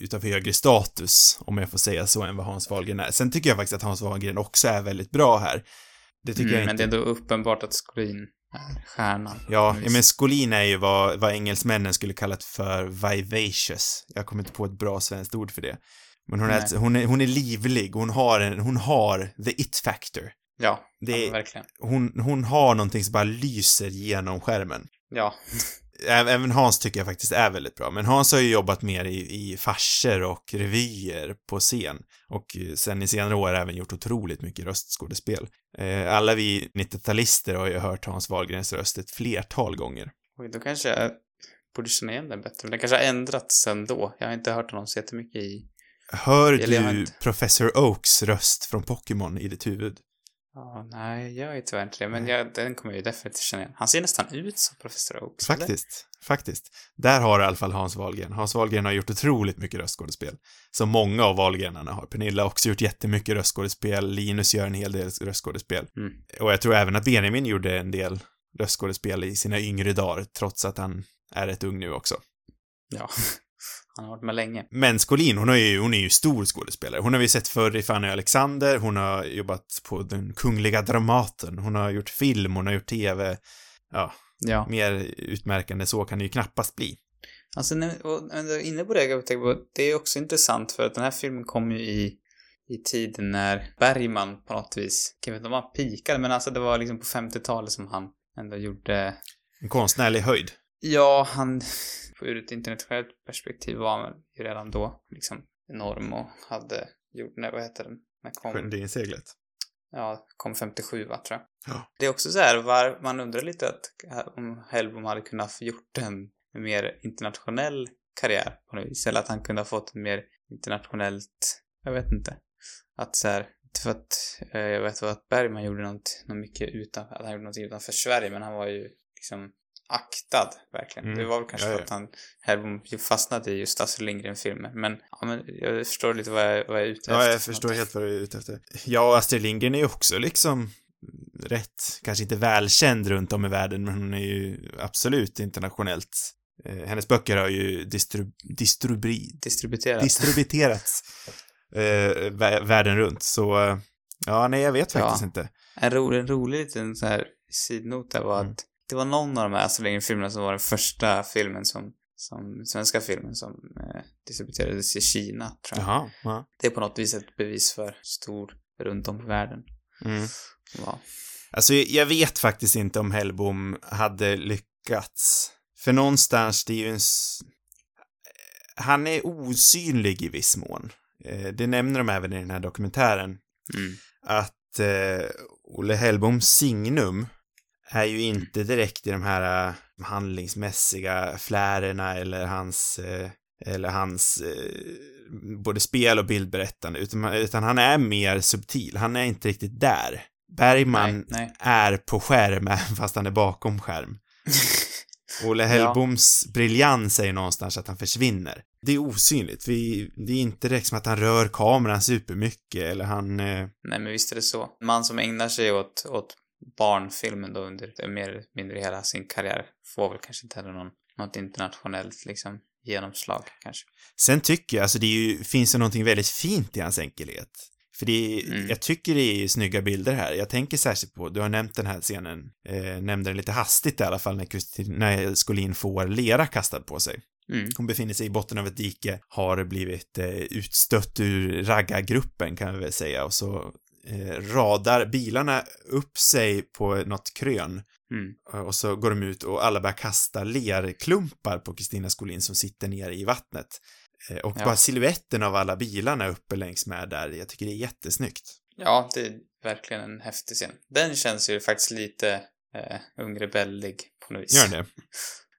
utav högre status, om jag får säga så, än vad Hans Wahlgren är. Sen tycker jag faktiskt att Hans Wahlgren också är väldigt bra här. Det tycker Mm, jag men inte. det är ändå uppenbart att Skolin är stjärnan. Ja, men Skolin är ju vad, vad engelsmännen skulle kallat för vivacious. Jag kommer inte på ett bra svenskt ord för det. Men hon är, Nej. hon är, hon är livlig, hon har en, hon har the it factor. Ja, Det- ja, men verkligen. Hon, hon har någonting som bara lyser genom skärmen. Ja, Även Hans tycker jag faktiskt är väldigt bra, men Hans har ju jobbat mer i, i farser och revyer på scen. Och sen i senare år även gjort otroligt mycket röstskådespel. Eh, alla vi 90-talister har ju hört Hans Wahlgrens röst ett flertal gånger. Oj, då kanske jag borde känna igen den bättre. Men den kanske har ändrats sen då. Jag har inte hört honom så jättemycket i... Hör du Professor Oaks röst från Pokémon i ditt huvud? Ja, nej, jag ju tyvärr inte det. Men jag, den kommer jag ju definitivt känna igen. Han ser nästan ut som Professor Oaks. eller? Faktiskt, faktiskt. Där har i alla fall Hans Wahlgren. Hans Wahlgren har gjort otroligt mycket röstskådespel. Som många av Wahlgrenarna har. Pernilla har också gjort jättemycket röstskådespel. Linus gör en hel del röstskådespel. Mm. Och jag tror även att Benjamin gjorde en del röstskådespel i sina yngre dagar, trots att han är rätt ung nu också. Ja. Han har varit med länge. Men Skolin, hon, har ju, hon är ju stor skådespelare. Hon har vi sett förr i Fanny och Alexander, hon har jobbat på den kungliga Dramaten, hon har gjort film, hon har gjort TV. Ja, Ja. mer utmärkande så kan det ju knappast bli. Alltså, och, är inne på det, jag tänker på, det är också intressant för att den här filmen kom ju i, i tiden när Bergman på något vis, jag vet inte om han pikade, men alltså det var liksom på 50-talet som han ändå gjorde, En konstnärlig höjd. Ja, han, ur ett internationellt perspektiv var han ju redan då liksom enorm och hade gjort, nej, vad heter den? När kom, Sjöndinsseglet. ja, kom 57 va, tror jag. Ja. Det är också så här, var, man undrar lite att om Hellbom hade kunnat gjort en, mer internationell karriär på något vis. Eller att han kunde ha fått mer internationellt, jag vet inte. Att så här, för att, eh, jag vet att Bergman gjorde något, något mycket utanför, att han gjorde något utanför Sverige, men han var ju liksom aktad, verkligen. Mm. Det var väl kanske Ja, ja. att han, Hellbom fastnade i just Astrid Lindgren-filmer. Men, ja, men jag förstår lite vad jag, vad jag är ute Ja, efter. jag förstår helt vad du är ute efter. Ja, och Astrid Lindgren är ju också liksom rätt, kanske inte välkänd runt om i världen, men hon är ju absolut internationellt. Eh, hennes böcker har ju distrib distribri Distributerat. distributerats eh, vä- världen runt, så eh, ja, nej, jag vet Ja. faktiskt inte. En rolig, en rolig liten så här sidnot där var Mm. att det var någon av de här Astrid Lindgren-filmerna som var den första filmen som, som svenska filmen som eh, distribuerades i Kina, tror jag. Jaha, ja. Det är på något vis ett bevis för stor runt om i världen. Mm. Ja. Alltså, jag vet faktiskt inte om Hellbom hade lyckats. För någonstans, det är ju en... s- Han är osynlig i viss mån. Eh, Det nämner de även i den här dokumentären. Mm. Att eh, Olle Hellboms signum är ju inte direkt i de här eh, handlingsmässiga flärerna eller hans, eh, eller hans eh, både spel och bildberättande, utan, utan han är mer subtil. Han är inte riktigt där. Bergman Nej, nej. är på skärm fast han är bakom skärm. Olle Hellboms briljans är ju någonstans att han försvinner. Det är osynligt. Vi, det är inte direkt som att han rör kameran supermycket eller han... Eh, Nej, men visst är det så. Man som ägnar sig åt, åt barnfilmen då under mer eller mindre hela sin karriär får väl kanske inte heller någon, något internationellt liksom genomslag kanske. Sen tycker jag, alltså det är ju, finns det någonting väldigt fint i hans enkelhet. För det är, Mm. jag tycker det är snygga bilder här. Jag tänker särskilt på, du har nämnt den här scenen, eh, nämnde den lite hastigt i alla fall när, Kristin, när Skolin får lera kastad på sig. Mm. Hon befinner sig i botten av ett dike, har blivit eh, utstött ur raggargruppen kan vi väl säga och så radar bilarna upp sig på något krön Mm. Eh, och så går de ut och alla börjar kasta lerklumpar på Kristina Skolin som sitter nere i vattnet. Eh, Och Ja. bara siluetten av alla bilarna uppe längs med där, jag tycker det är jättesnyggt. Ja, det är verkligen en häftig scen. Den känns ju faktiskt lite eh, ungrebellig på något vis. Gör det?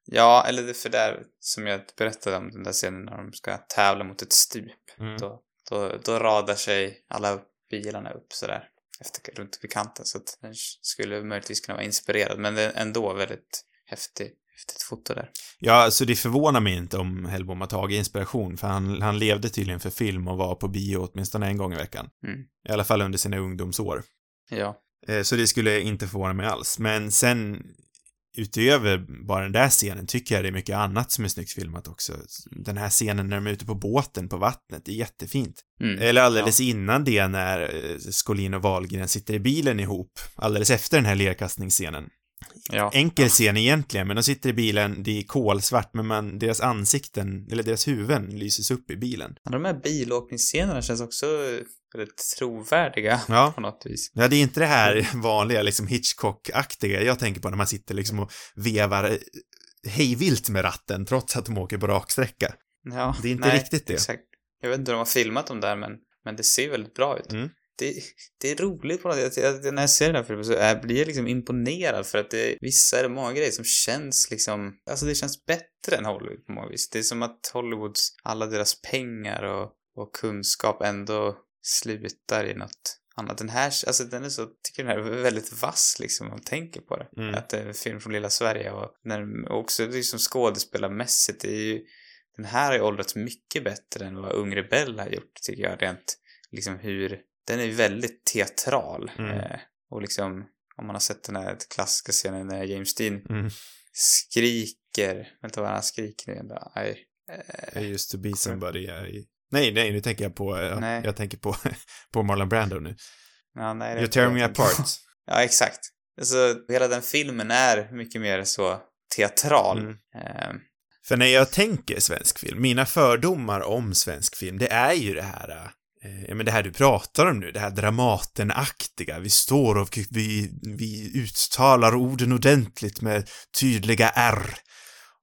Ja, eller det för där som jag berättade om den där scenen när de ska tävla mot ett stup. Mm. Då, då, då radar sig alla bilarna upp sådär efter, runt vid kanten så att den skulle möjligtvis kunna vara inspirerad men det är ändå väldigt häftig, häftigt foto där. Ja, alltså det förvånar mig inte om Hellbom har tagit inspiration, för han, han levde tydligen för film och var på bio åtminstone en gång i veckan. Mm. I alla fall under sina ungdomsår. Ja. Eh, Så det skulle inte förvåna mig alls. Men sen, utöver bara den där scenen, tycker jag det är mycket annat som är snyggt filmat också. Den här scenen när de är ute på båten på vattnet, det är jättefint. Mm. Eller alldeles innan det när eh, Skolin och Wahlgren sitter i bilen ihop, alldeles efter den här lerkastningsscenen. Ja. Enkel scen egentligen, men de sitter i bilen, det är kolsvart, men man, deras ansikten, eller deras huvuden lyses upp i bilen. Ja, De här bilåkningsscenerna känns också väldigt trovärdiga Ja. på något vis. Ja, det är inte det här vanliga liksom Hitchcock-aktiga jag tänker på när man sitter liksom och vevar eh, hejvilt med ratten trots att de åker på raksträcka. Ja, Det är inte riktigt det. Exakt. Jag vet inte hur de har filmat dem där, men, men det ser väldigt bra ut. Mm. Det, det är roligt på något sätt. Jag- jag- När jag ser den här filmen så är, blir jag liksom imponerad för att det, vissa är det många grejer som känns liksom, alltså det känns bättre än Hollywood på många vis. Det är som att Hollywoods, alla deras pengar och, och kunskap ändå slutar i något annat. Den här, alltså den är så, tycker den här är väldigt vass liksom, om man tänker på det. Mm. Att det är en film från lilla Sverige och när, och också liksom skådespelarmässigt, det är ju, den här har ju åldrats mycket bättre än vad Ung Rebell har gjort, tycker jag, rent liksom hur, den är väldigt teatral. Mm. Eh, och liksom, om man har sett den här klassiska scenen när James Dean Mm. skriker, vänta vad han skriker nu? Aj, eh, I used to be somebody I... Nej, nej, nu tänker jag på, eh, Nej. jag tänker på, på Marlon Brando nu. ja, nej, det är You inte tear det me jag apart. Ja, exakt. Alltså, hela den filmen är mycket mer så teatral. Mm. Eh, För när jag tänker svensk film, mina fördomar om svensk film, det är ju det här, eh, ja men det här du pratar om nu, det här Dramatenaktiga. Vi står och vi, vi uttalar orden ordentligt med tydliga R.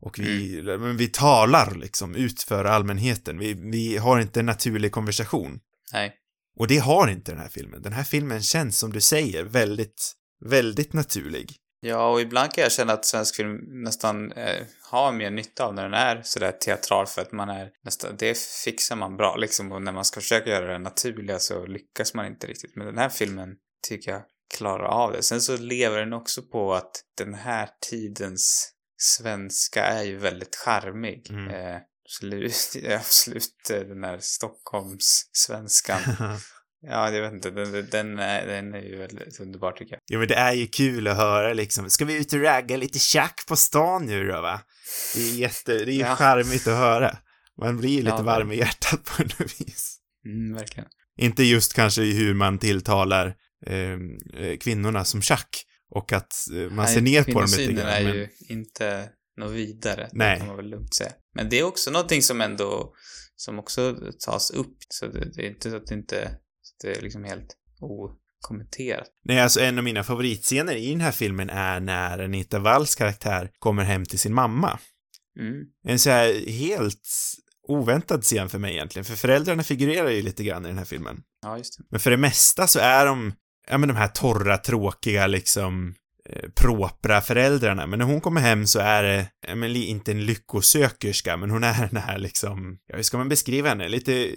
Och vi, men vi talar liksom ut för allmänheten. Vi, vi har inte en naturlig konversation. nej. Och det har inte den här filmen. Den här filmen känns, som du säger, väldigt, väldigt naturlig. Ja, och ibland kan jag känna att svensk film nästan eh, har mer nytta av när den är sådär teatral för att man är nästan, det fixar man bra liksom och när man ska försöka göra det naturliga så lyckas man inte riktigt. Men den här filmen tycker jag klarar av det. Sen så lever den också på att den här tidens svenska är ju väldigt charmig. Mm. Eh, absolut, absolut eh, den här Stockholms-svenskan. Ja, jag vet inte, den, den, är, den är ju väldigt underbar tycker jag. Jo men det är ju kul att höra liksom, ska vi ut och ragga lite tjack på stan nu då va? Det är jätte, det är ju Ja. charmigt att höra. Man blir ju lite Ja, varm i hjärtat på något vis. Mm, verkligen. Inte just kanske i hur man tilltalar eh, eh, kvinnorna som tjack och att eh, man Nej, ser ner på dem lite grann. är Men, ju inte något vidare. Nej. Det kan man väl lugnt säga. Men det är också någonting som ändå, som också tas upp. Så det, det är inte så att det inte, är liksom helt okommenterat. nej, alltså en av mina favoritscener i den här filmen är när Anita Walls karaktär kommer hem till sin mamma. Mm. En så här helt oväntad scen för mig egentligen, för föräldrarna figurerar ju lite grann i den här filmen. Ja, just det. Men för det mesta så är de, ja men de här torra, tråkiga liksom eh, propra föräldrarna. Men när hon kommer hem så är det, ja, men inte en lyckosökerska, men hon är den här liksom, ja hur ska man beskriva henne? Lite,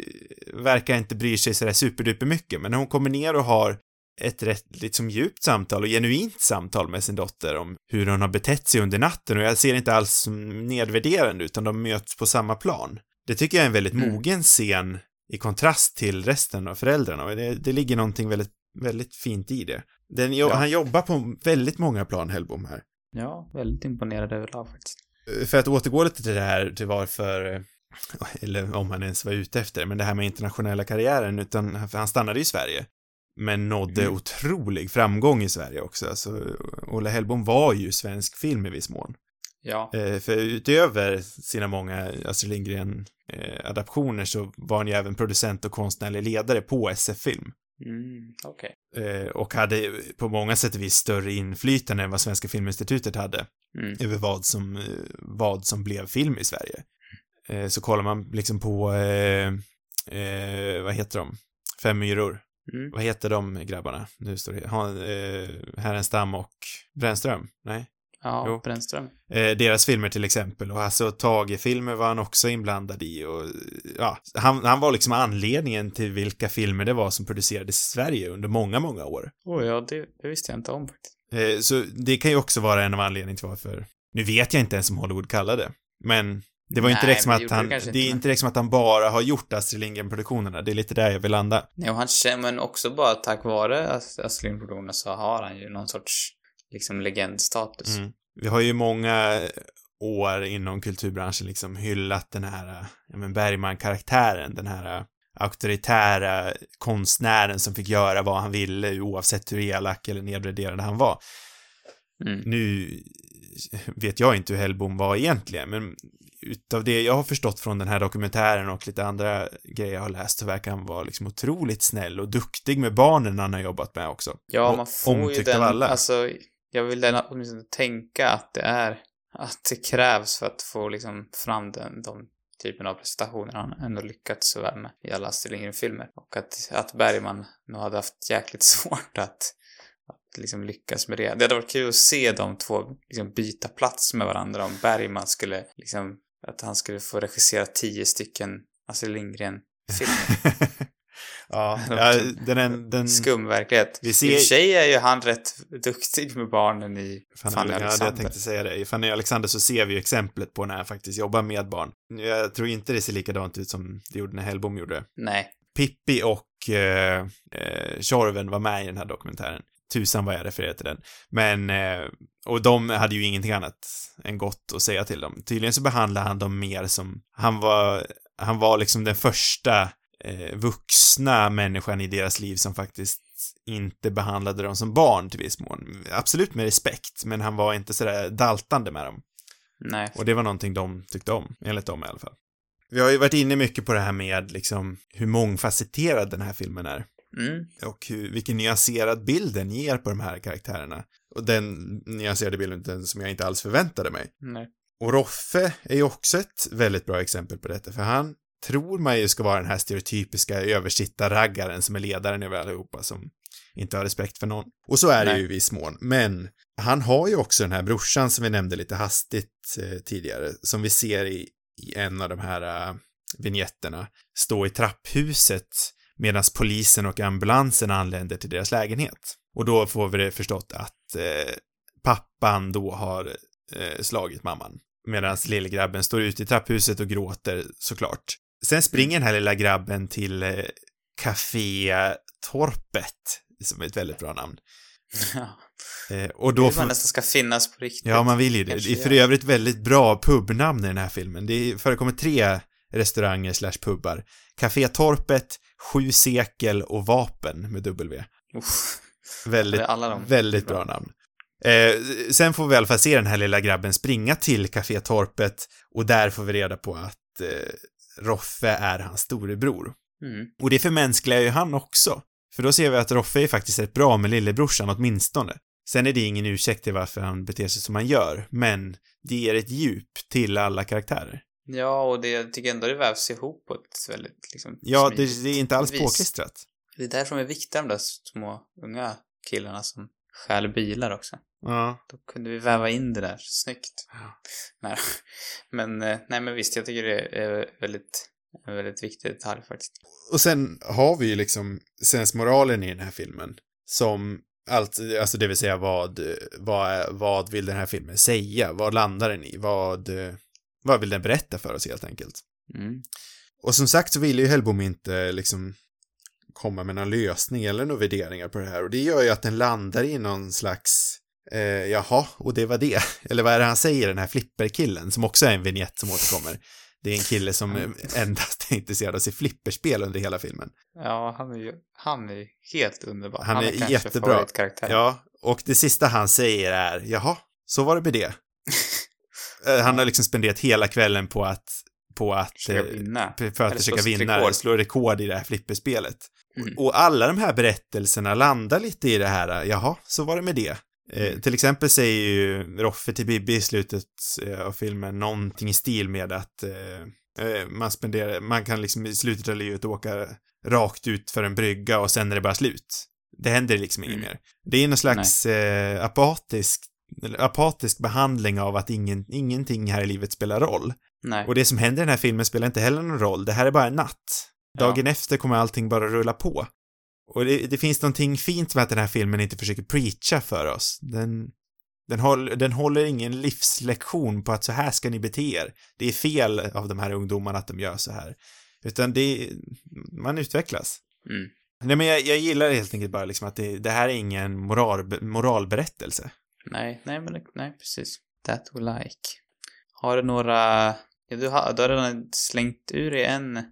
verkar inte bry sig sådär superduper mycket, men när hon kommer ner och har ett rätt liksom djupt samtal och genuint samtal med sin dotter om hur hon har betett sig under natten och jag ser det inte alls som nedvärderande utan de möts på samma plan. Det tycker jag är en väldigt Mm. mogen scen i kontrast till resten av föräldrarna och det, det ligger någonting väldigt, väldigt fint i det. Den, Ja. Han jobbar på väldigt många plan, Hellbom här. Ja, väldigt imponerad överlag faktiskt. för att återgå lite till det här, till varför, eller om han ens var ute efter, men det här med internationella karriären, utan han stannade i Sverige. Men nådde Mm. otrolig framgång i Sverige också. Alltså, Olle Hellbom var ju svensk film i viss mån. Ja. Eh, för utöver sina många Astrid Lindgren-adaptioner så var han ju även producent och konstnärlig ledare på SF-film. Mm, okej. Eh, och hade på många sätt vis större inflytande än vad Svenska Filminstitutet hade Mm. över vad som, eh, vad som blev film i Sverige. Eh, så kollar man liksom på, eh, eh, vad heter de? Fem myror. Mm. Vad heter de grabbarna? Nu står det, ha, eh, Härenstam och Brännström? Nej? Ja, Jo. Brännström. Eh, deras filmer till exempel och alltså Tage-filmer var han också inblandad i och ja, han, han var liksom anledningen till vilka filmer det var som producerades i Sverige under många, många år. Oh, ja, det, det visste jag inte om faktiskt. Eh, så det kan ju också vara en av anledningarna till varför, nu vet jag inte ens om Hollywood kallade det, men det var ju inte direkt som att han, det det är inte, direkt som att han bara har gjort Astrid Lindgren-produktionerna, det är lite där jag vill landa. Nej, och han känner, men också bara tack vare Ast- Astrid Lindgren-produktionen så har han ju någon sorts, liksom, legendstatus. Mm. Vi har ju många år inom kulturbranschen liksom hyllat den här, ja men Bergman-karaktären, den här auktoritära konstnären som fick göra vad han ville oavsett hur elak eller nedvärderad han var. Mm. Nu vet jag inte hur Hellbom var egentligen, men utav det jag har förstått från den här dokumentären och lite andra grejer jag har läst så verkar han vara liksom otroligt snäll och duktig med barnen han har jobbat med också. Ja, Och man får ju den, alla. alltså, jag vill åtminstone tänka att det är, att det krävs för att få liksom fram den, de typen av prestationer han ändå lyckats så väl med i alla Astrid Lindgren-filmer. Och att, att Bergman nog hade haft jäkligt svårt att, att liksom lyckas med det. Det hade varit kul att se de två liksom byta plats med varandra om Bergman skulle liksom, att han skulle få regissera tio stycken Astrid Lindgren-filmer. ja, ja, den, den, den Skum verklighet. Vi I ser- och för sig är ju han rätt duktig med barnen i Fanny, Fanny ja, det jag Alexander. tänkte säga det. I Fanny Alexander så ser vi ju exemplet på när han faktiskt jobbar med barn. Jag tror inte det ser likadant ut som det gjorde när Hellbom gjorde det. Nej. Pippi och eh, eh, Tjorven var med i den här dokumentären. Tusan vad jag refererar till den. Men, eh, och de hade ju ingenting annat än gott att säga till dem. Tydligen så behandlade han dem mer som, han var, han var liksom den första eh, vuxna människan i deras liv som faktiskt inte behandlade dem som barn till viss mån. Absolut med respekt, men han var inte sådär daltande med dem. Nej. Och det var någonting de tyckte om, enligt dem i alla fall. Vi har ju varit inne mycket på det här med liksom hur mångfacetterad den här filmen är. Mm. Och hur, vilken nyanserad bild den ger på de här karaktärerna. Och den nyanserade bilden den som jag inte alls förväntade mig. Nej. Och Roffe är ju också ett väldigt bra exempel på detta, för han tror man ju ska vara den här stereotypiska översittarraggaren som är ledaren över allihopa, som inte har respekt för någon. Och så är det Nej. ju i viss mån, men han har ju också den här brorsan som vi nämnde lite hastigt eh, tidigare, som vi ser i, i en av de här eh, vignetterna, stå i trapphuset medan polisen och ambulansen anländer till deras lägenhet. Och då får vi det förstått att eh, pappan då har eh, slagit mamman. Medan lillgrabben står ute i trapphuset och gråter såklart. Sen springer den här lilla grabben till eh, Café Torpet, som är ett väldigt bra namn. Ja. Eh, och Då då man nästan ska finnas på riktigt. Ja, man vill ju det. Det är för övrigt väldigt bra pubnamn i den här filmen. Det förekommer tre restauranger slash pubbar. Café Torpet, Sju sekel och Vapen med W. Uff. Väldigt, det väldigt bra namn. Eh, sen får vi i alla fall se den här lilla grabben springa till Café Torpet och där får vi reda på att eh, Roffe är hans storebror. Mm. Och det förmänskligar ju han också. För då ser vi att Roffe är faktiskt rätt bra med lillebrorsan åtminstone. Sen är det ingen ursäkt till varför han beter sig som han gör, men det ger ett djup till alla karaktärer. Ja, och det, jag tycker ändå det vävs ihop på ett väldigt liksom Ja, det, det är inte alls vis. påklistrat. Det är därför de är viktiga, de där små unga killarna som stjäl bilar också. Ja. Då kunde vi väva in det där snyggt. Nej, men, eh, nej men visst, jag tycker det är väldigt, en väldigt viktig detalj faktiskt. Och sen har vi ju liksom sensmoralen i den här filmen som allt, alltså det vill säga vad, vad, vad vill den här filmen säga? Vad landar den i? Vad, vad vill den berätta för oss helt enkelt? Mm. Och som sagt så vill ju Hellbom inte liksom komma med någon lösning eller några värderingar på det här och det gör ju att den landar i någon slags Eh, jaha, och det var det. Eller vad är det han säger, den här flipperkillen, som också är en vignett som återkommer. Det är en kille som eh, endast är intresserad av att se flipperspel under hela filmen. Ja, han är ju, han är helt underbar. Han är kanske jättebra. Ja, och det sista han säger är, jaha, så var det med det. Eh, han har liksom spenderat hela kvällen på att, på att, Försöka eh, vinna. för att Eller försöka slå vinna, rekord. slå rekord i det här flipperspelet. Mm. Och alla de här berättelserna landar lite i det här, jaha, så var det med det. Eh, till exempel säger ju Roffe till Bibi i slutet eh, av filmen någonting i stil med att eh, eh, man spenderar, man kan liksom i slutet av livet åka rakt ut för en brygga och sen är det bara slut. Det händer liksom inget Mm. mer. Det är någon slags eh, apatisk, apatisk behandling av att ingen, ingenting här i livet spelar roll. Nej. Och det som händer i den här filmen spelar inte heller någon roll. Det här är bara en natt. Ja. Dagen efter kommer allting bara rulla på. Och det, det finns någonting fint med att den här filmen inte försöker preacha för oss. Den, den, håll, den håller ingen livslektion på att så här ska ni bete er. Det är fel av de här ungdomarna att de gör så här. Utan det, man utvecklas. Mm. Nej men jag, jag gillar helt enkelt bara liksom att det, det här är ingen moral, moralberättelse. Nej, nej, men nej, precis. That we like. Har du några... Ja, du, har, du har redan slängt ur dig en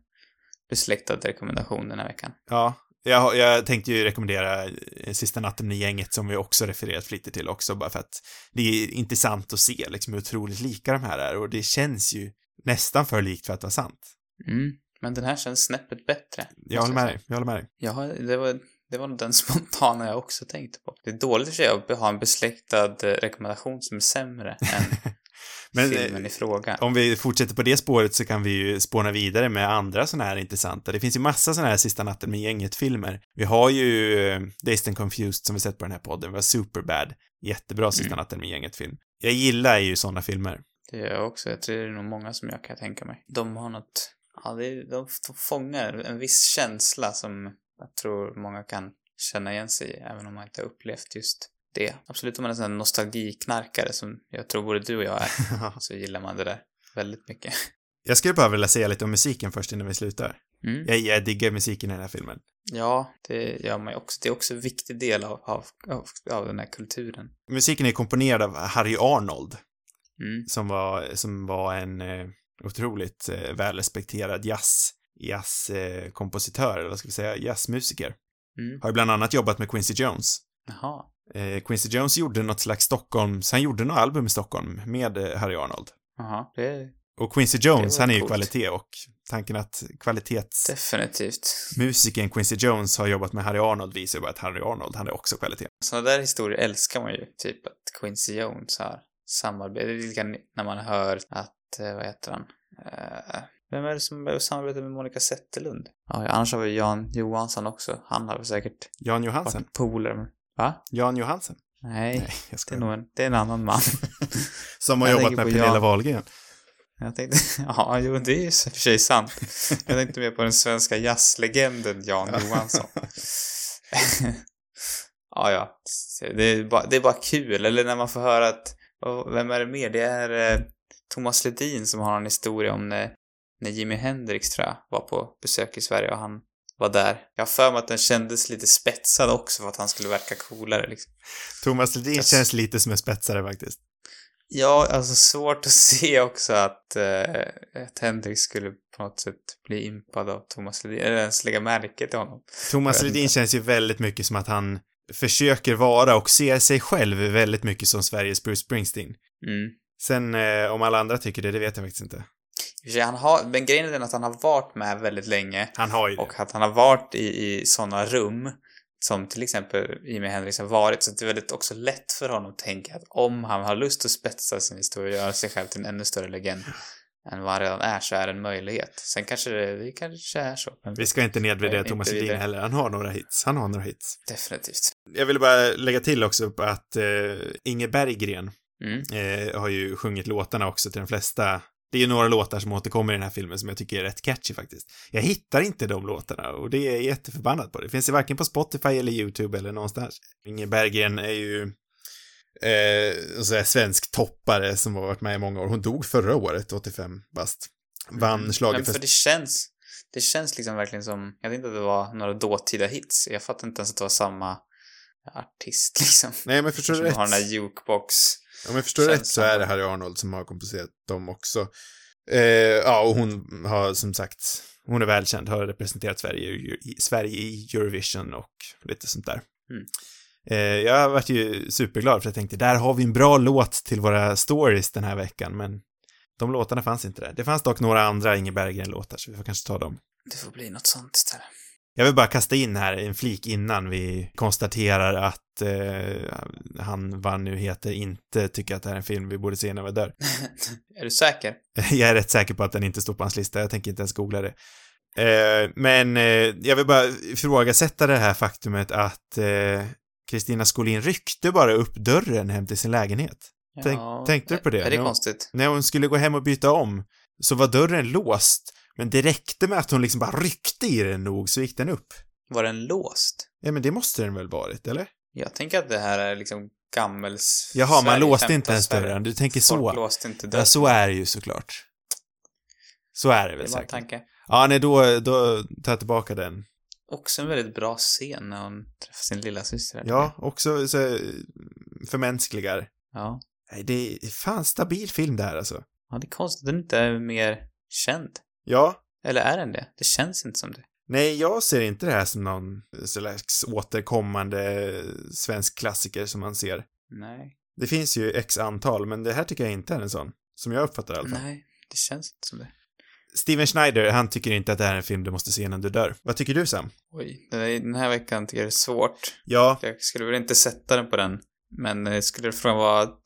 besläktad rekommendation den här veckan. Ja, jag, jag tänkte ju rekommendera eh, Sista natten med gänget som vi också refererat flitigt till också, bara för att det är intressant att se liksom hur otroligt lika de här är och det känns ju nästan för likt för att vara sant. Mm. Men den här känns snäppet bättre. Jag håller med dig, jag håller med dig. Har, det, var, det var nog den spontana jag också tänkte på. Det är dåligt för sig att ha en besläktad eh, rekommendation som är sämre än Men filmen eh, i fråga. om vi fortsätter på det spåret så kan vi ju spåna vidare med andra sådana här intressanta. Det finns ju massa sådana här Sista natten med gänget-filmer. Vi har ju eh, Dazed and Confused som vi sett på den här podden, vi har Superbad, jättebra Sista Mm. natten med gänget-film. Jag gillar ju sådana filmer. Det gör jag också. Jag tror det är nog många som jag kan tänka mig. De har något... Ja, det är, de, de fångar en viss känsla som jag tror många kan känna igen sig i, även om man inte har upplevt just det. Absolut om man är en sån nostalgiknarkare som jag tror både du och jag är, så gillar man det där väldigt mycket. Jag skulle bara vilja säga lite om musiken först innan vi slutar. Mm. Jag, jag diggar musiken i den här filmen. Ja, det gör man ju också. Det är också en viktig del av, av, av, av den här kulturen. Musiken är komponerad av Harry Arnold, Mm. som var, som var en eh, otroligt eh, välrespekterad jazz, jazzkompositör, eller vad ska vi säga, jazzmusiker. Mm. Har ju bland annat jobbat med Quincy Jones. Jaha. Eh, Quincy Jones gjorde något slags Stockholms, han gjorde något album i Stockholm med eh, Harry Arnold. Jaha. Det Och Quincy Jones, han är ju coolt. kvalitet och tanken att kvalitetsmusikern definitivt. Quincy Jones har jobbat med Harry Arnold visar ju bara att Harry Arnold, han är också kvalitet. Sådana där historier älskar man ju. Typ att Quincy Jones har samarbete. Det är lika när man hör att, eh, vad heter han? Eh, vem är det som samarbetar med Monica Zetterlund? Ja, annars har vi Jan Johansson också. Han har väl säkert Jan Johansen. varit med... Va? Jan Johansen. Nej, Nej, jag det, är nog en, det är en annan man. Som har Jag jobbat med Pernilla. Wahlgren. Jag tänkte, ja, jo, det är ju i och för sig sant. Jag tänkte mer på den svenska jazzlegenden Jan Johansson. ja, ja. Det är, bara, det är bara kul. Eller när man får höra att, vem är det mer? Det är eh, Thomas Ledin som har en historia om när, när Jimi Hendrix, tror jag, var på besök i Sverige och han var där. Jag har för mig att den kändes lite spetsad också för att han skulle verka coolare liksom. Thomas Ledin Yes. känns lite som en spetsare faktiskt. Ja, alltså svårt att se också att, eh, att Hendrix skulle på något sätt bli impad av Thomas Ledin, eller ens lägga märke till honom. Thomas Jag Ledin känns ju väldigt mycket som att han försöker vara och ser sig själv väldigt mycket som Sveriges Bruce Springsteen. Mm. Sen eh, om alla andra tycker det, det vet jag faktiskt inte. Sig, Han har, men grejen är den att han har varit med väldigt länge Han har ju det. och att han har varit i, i sådana rum som till exempel Jimi Hendrix har varit, så det är väldigt också lätt för honom att tänka att om han har lust att spetsa sin historia och göra sig själv till en ännu större legend än vad han redan är så är det en möjlighet. Sen kanske det, det kanske är så. Vi ska inte nedvärdera Thomas Ledin heller. Han har några hits. Han har några hits. Definitivt. Jag ville bara lägga till också på att eh, Inge Berggren Mm. eh, har ju sjungit låtarna också till de flesta. Det är ju några låtar som återkommer i den här filmen som jag tycker är rätt catchy faktiskt. Jag hittar inte de låtarna och det är jag jätteförbannad på. Det finns ju varken på Spotify eller YouTube eller någonstans. Inge Berggren är ju eh, sån här svensk toppare som har varit med i många år. Hon dog förra året, 85 bast. Vann Mm. Men schlagerfest. för det känns, det känns liksom verkligen som, jag tänkte att det var några dåtida hits. Jag fattar inte ens att det var samma artist liksom. Nej, men förstår du rätt? har den där jukebox. Om jag förstår rätt så är det Harry Arnold som har komposerat dem också. Eh, ja, och hon har som sagt, hon är välkänd, har representerat Sverige, i- Sverige i Eurovision och lite sånt där. Mm. Eh, jag varit ju superglad för jag tänkte, där har vi en bra låt till våra stories den här veckan, men de låtarna fanns inte där. Det fanns dock några andra Inge Berggren-låtar, så vi får kanske ta dem. Det får bli något sånt istället. Jag vill bara kasta in här en flik innan vi konstaterar att eh, han, vad han nu heter, inte tycker att det här är en film vi borde se när vi dör. är du säker? Jag är rätt säker på att den inte står på hans lista, jag tänker inte ens googla det. Eh, men eh, jag vill bara ifrågasätta det här faktumet att eh, Kristina Skolin ryckte bara upp dörren hem till sin lägenhet. Tänk- tänkte du på det? Är det Ja. konstigt? När hon skulle gå hem och byta om så var dörren låst, men det räckte med att hon liksom bara ryckte i den nog så gick den upp. Var den låst? Ja, men det måste den väl varit, eller? Jag tänker att det här är liksom gammels... Jaha, man Sverige, låste 15 inte ens dörren. Du tänker Folk så. låste inte dörren. Ja, så är det ju såklart. Så är det Det väl var en säkert. tanke. Ja, nej, då, då tar jag tillbaka den. Också en väldigt bra scen när hon träffar sin lilla syster. Ja, också så förmänskligar. ja. Nej, det är fan stabil film det här alltså. Ja, det är konstigt att den inte är mer känd. Ja, Eller är den det? Det känns inte som det. nej, jag ser inte det här som någon slags återkommande svensk klassiker som man ser. Nej. Det finns ju x antal, men det här tycker jag inte är en sån. Som jag uppfattar det i alla fall. Nej, det känns inte som det. Steven Schneider, han tycker inte att det här är en film du måste se innan du dör. Vad tycker du Sam? Oj, den här- veckan tycker jag det är svårt. Ja, Jag skulle väl inte sätta den på den. Men eh, skulle det från vara att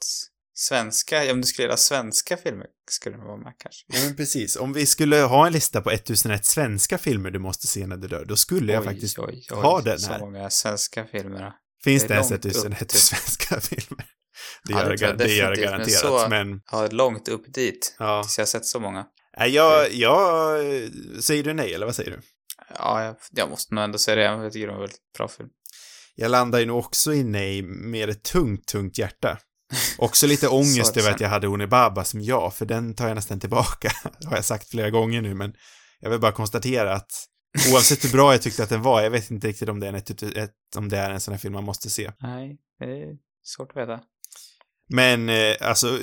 svenska, om du skulle göra svenska filmer skulle den vara med kanske. Ja, men precis. Om vi skulle ha en lista på 1001 svenska filmer du måste se när du dör, då skulle jag Oj, faktiskt oj, oj, ha den Så här. många svenska filmer. Finns det ens långt 1001 upp till- svenska filmer? Det Ja, gör det det, jag det gör det definitivt, men garanterat, så- men... Ja, långt upp dit. Ja. Tills jag har sett så många. Jag, jag... Säger du nej, eller vad säger du? Ja, jag, jag måste nog ändå säga det. Jag tycker det var en väldigt bra film. Jag landar ju nog också i nej med ett tungt, tungt hjärta. Också lite ångest över att jag hade Onibaba som ja, för den tar jag nästan tillbaka. Det har jag sagt flera gånger nu, men jag vill bara konstatera att oavsett hur bra jag tyckte att den var, jag vet inte riktigt om det är en, om det är en sån här film man måste se. Nej, det är svårt att veta. Men eh, alltså,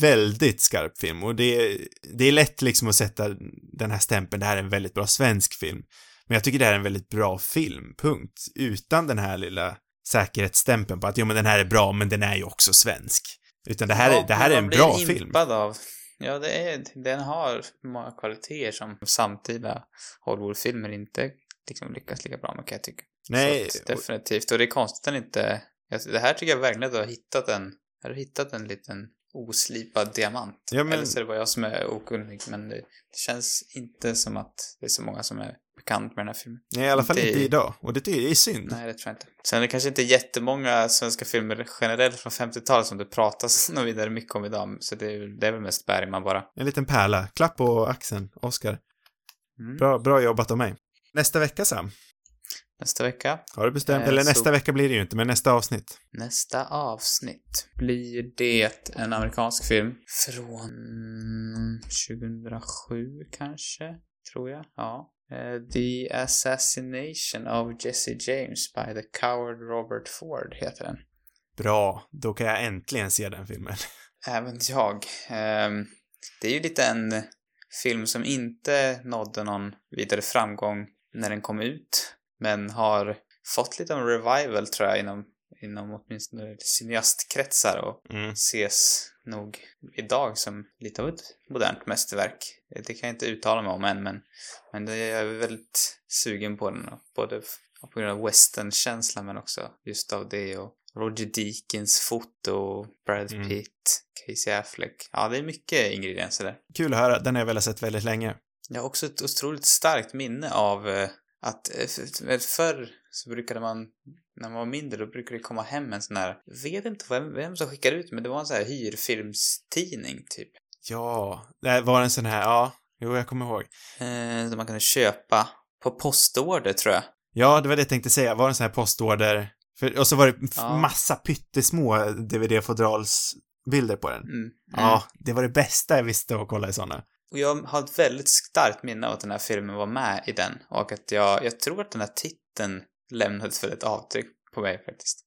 väldigt skarp film och det, det är lätt liksom att sätta den här stämpeln, det här är en väldigt bra svensk film. Men jag tycker det här är en väldigt bra film, punkt. Utan den här lilla säkerhetsstämpeln på att jo men den här är bra, men den är ju också svensk. Utan det här, är, det här är en bra film. av. Ja, det är, den har många kvaliteter som samtida Hollywoodfilmer inte liksom lyckas lika bra med kan jag tycka. Nej, Så definitivt. Och det är konstigt att den inte... Det här tycker jag verkligen att du har hittat en... Har du hittat en liten oslipad diamant? Ja, men- Eller så är det bara jag som är okunnig, men det, det känns inte som att det är så många som är bekant med den här filmen. nej, i alla fall inte inte idag. Och det är synd. Nej, det tror jag inte. Sen är det kanske inte jättemånga svenska filmer generellt från 50-talet som det pratas något vidare mycket om idag, så det är, det är väl mest Bergman bara. En liten pärla. Klapp på axeln, Oscar. Mm. Bra, bra jobbat av mig. Nästa vecka, Sam. Nästa vecka, Har du bestämt? Eh, Eller så- nästa vecka blir det ju inte, men nästa avsnitt. nästa avsnitt blir det en amerikansk film från 2007 kanske, tror jag. Ja. Eh, The Assassination of Jesse James by the Coward Robert Ford heter den. Bra. Då kan jag äntligen se den filmen. Även jag. Ehm, det är ju lite en film som inte nådde någon vidare framgång när den kom ut, men har fått lite av en revival tror jag inom, inom åtminstone cineastkretsar och Mm. ses nog idag som lite av ett modernt mästerverk. Det kan jag inte uttala mig om än, men, men det är jag är väldigt sugen på den. Både på grund av westernkänslan men också just av det och Roger Deakins foto, Brad Mm. Pitt, Casey Affleck. Ja, det är mycket ingredienser där. Kul att höra. Den har jag väl sett väldigt länge. Jag har också ett otroligt starkt minne av eh, att eh, förr så brukade man, när man var mindre, då brukade det komma hem en sån här, jag vet inte vem, vem som skickade ut men det var en sån här hyrfilmstidning typ. Ja, det var en sån här, ja, jo, jag kommer ihåg. Eh, som man kunde köpa på postorder tror jag. Ja, det var det jag tänkte säga. Var en sån här postorder? För, och så var det Ja. massa pyttesmå DVD-fodralsbilder på den. Mm. Ja, det var det bästa jag visste att kolla i såna. Och jag har ett väldigt starkt minne av att den här filmen var med i den och att jag, jag tror att den här titeln lämnade ett väldigt avtryck på mig faktiskt.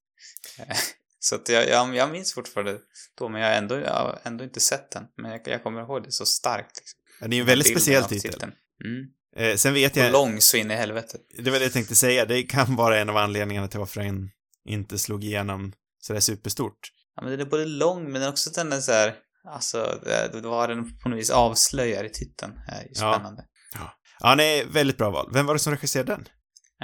Eh, Så att jag, jag, jag minns fortfarande då, men jag har ändå, jag har ändå inte sett den. Men jag, jag kommer ihåg det så starkt. Liksom. Ja, det är ju en väldigt speciell titel. Mm. Eh, sen vet Och jag, lång så in i helvetet. det var det jag tänkte säga, det kan vara en av anledningarna till varför den inte slog igenom sådär superstort. Ja, men den är både lång, men också den är så här, alltså, det- vad den på något vis avslöjar i titeln är ju Ja. spännande. Ja, nej, väldigt bra val. Vem var det som regisserade den?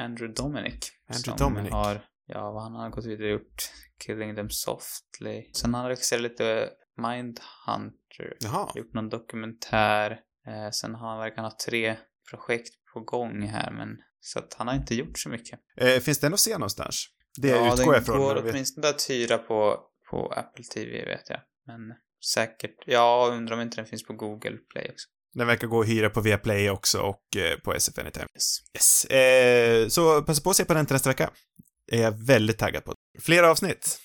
Andrew Dominic. Andrew som Dominic. Har, ja, vad han har gått vidare och gjort. Killing them softly. Sen har han regisserat lite Mindhunter. Jaha. Gjort någon dokumentär. Eh, sen har han verkar ha tre projekt på gång här, men så att han har inte gjort så mycket. Eh, finns den att se någonstans? Det ja, utgår den jag från. går men jag vet- åtminstone att hyra på, på Apple TV, vet jag. Men säkert, ja, undrar om inte den finns på Google Play också. Den verkar gå att hyra på Viaplay också och eh, på SF Anytime. Yes. Yes. Eh, så passa på att se på den till nästa vecka. är jag väldigt taggad på. Fler avsnitt,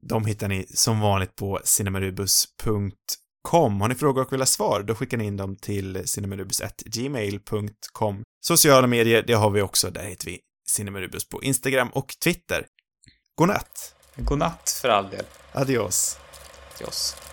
de hittar ni som vanligt på cinemarubus.com. Har ni frågor och vill ha svar, då skickar ni in dem till cinemarubus.gmail.com. Sociala medier, det har vi också. Där heter vi Cinemarubus på Instagram och Twitter. God natt! God natt för all del Adios! oss.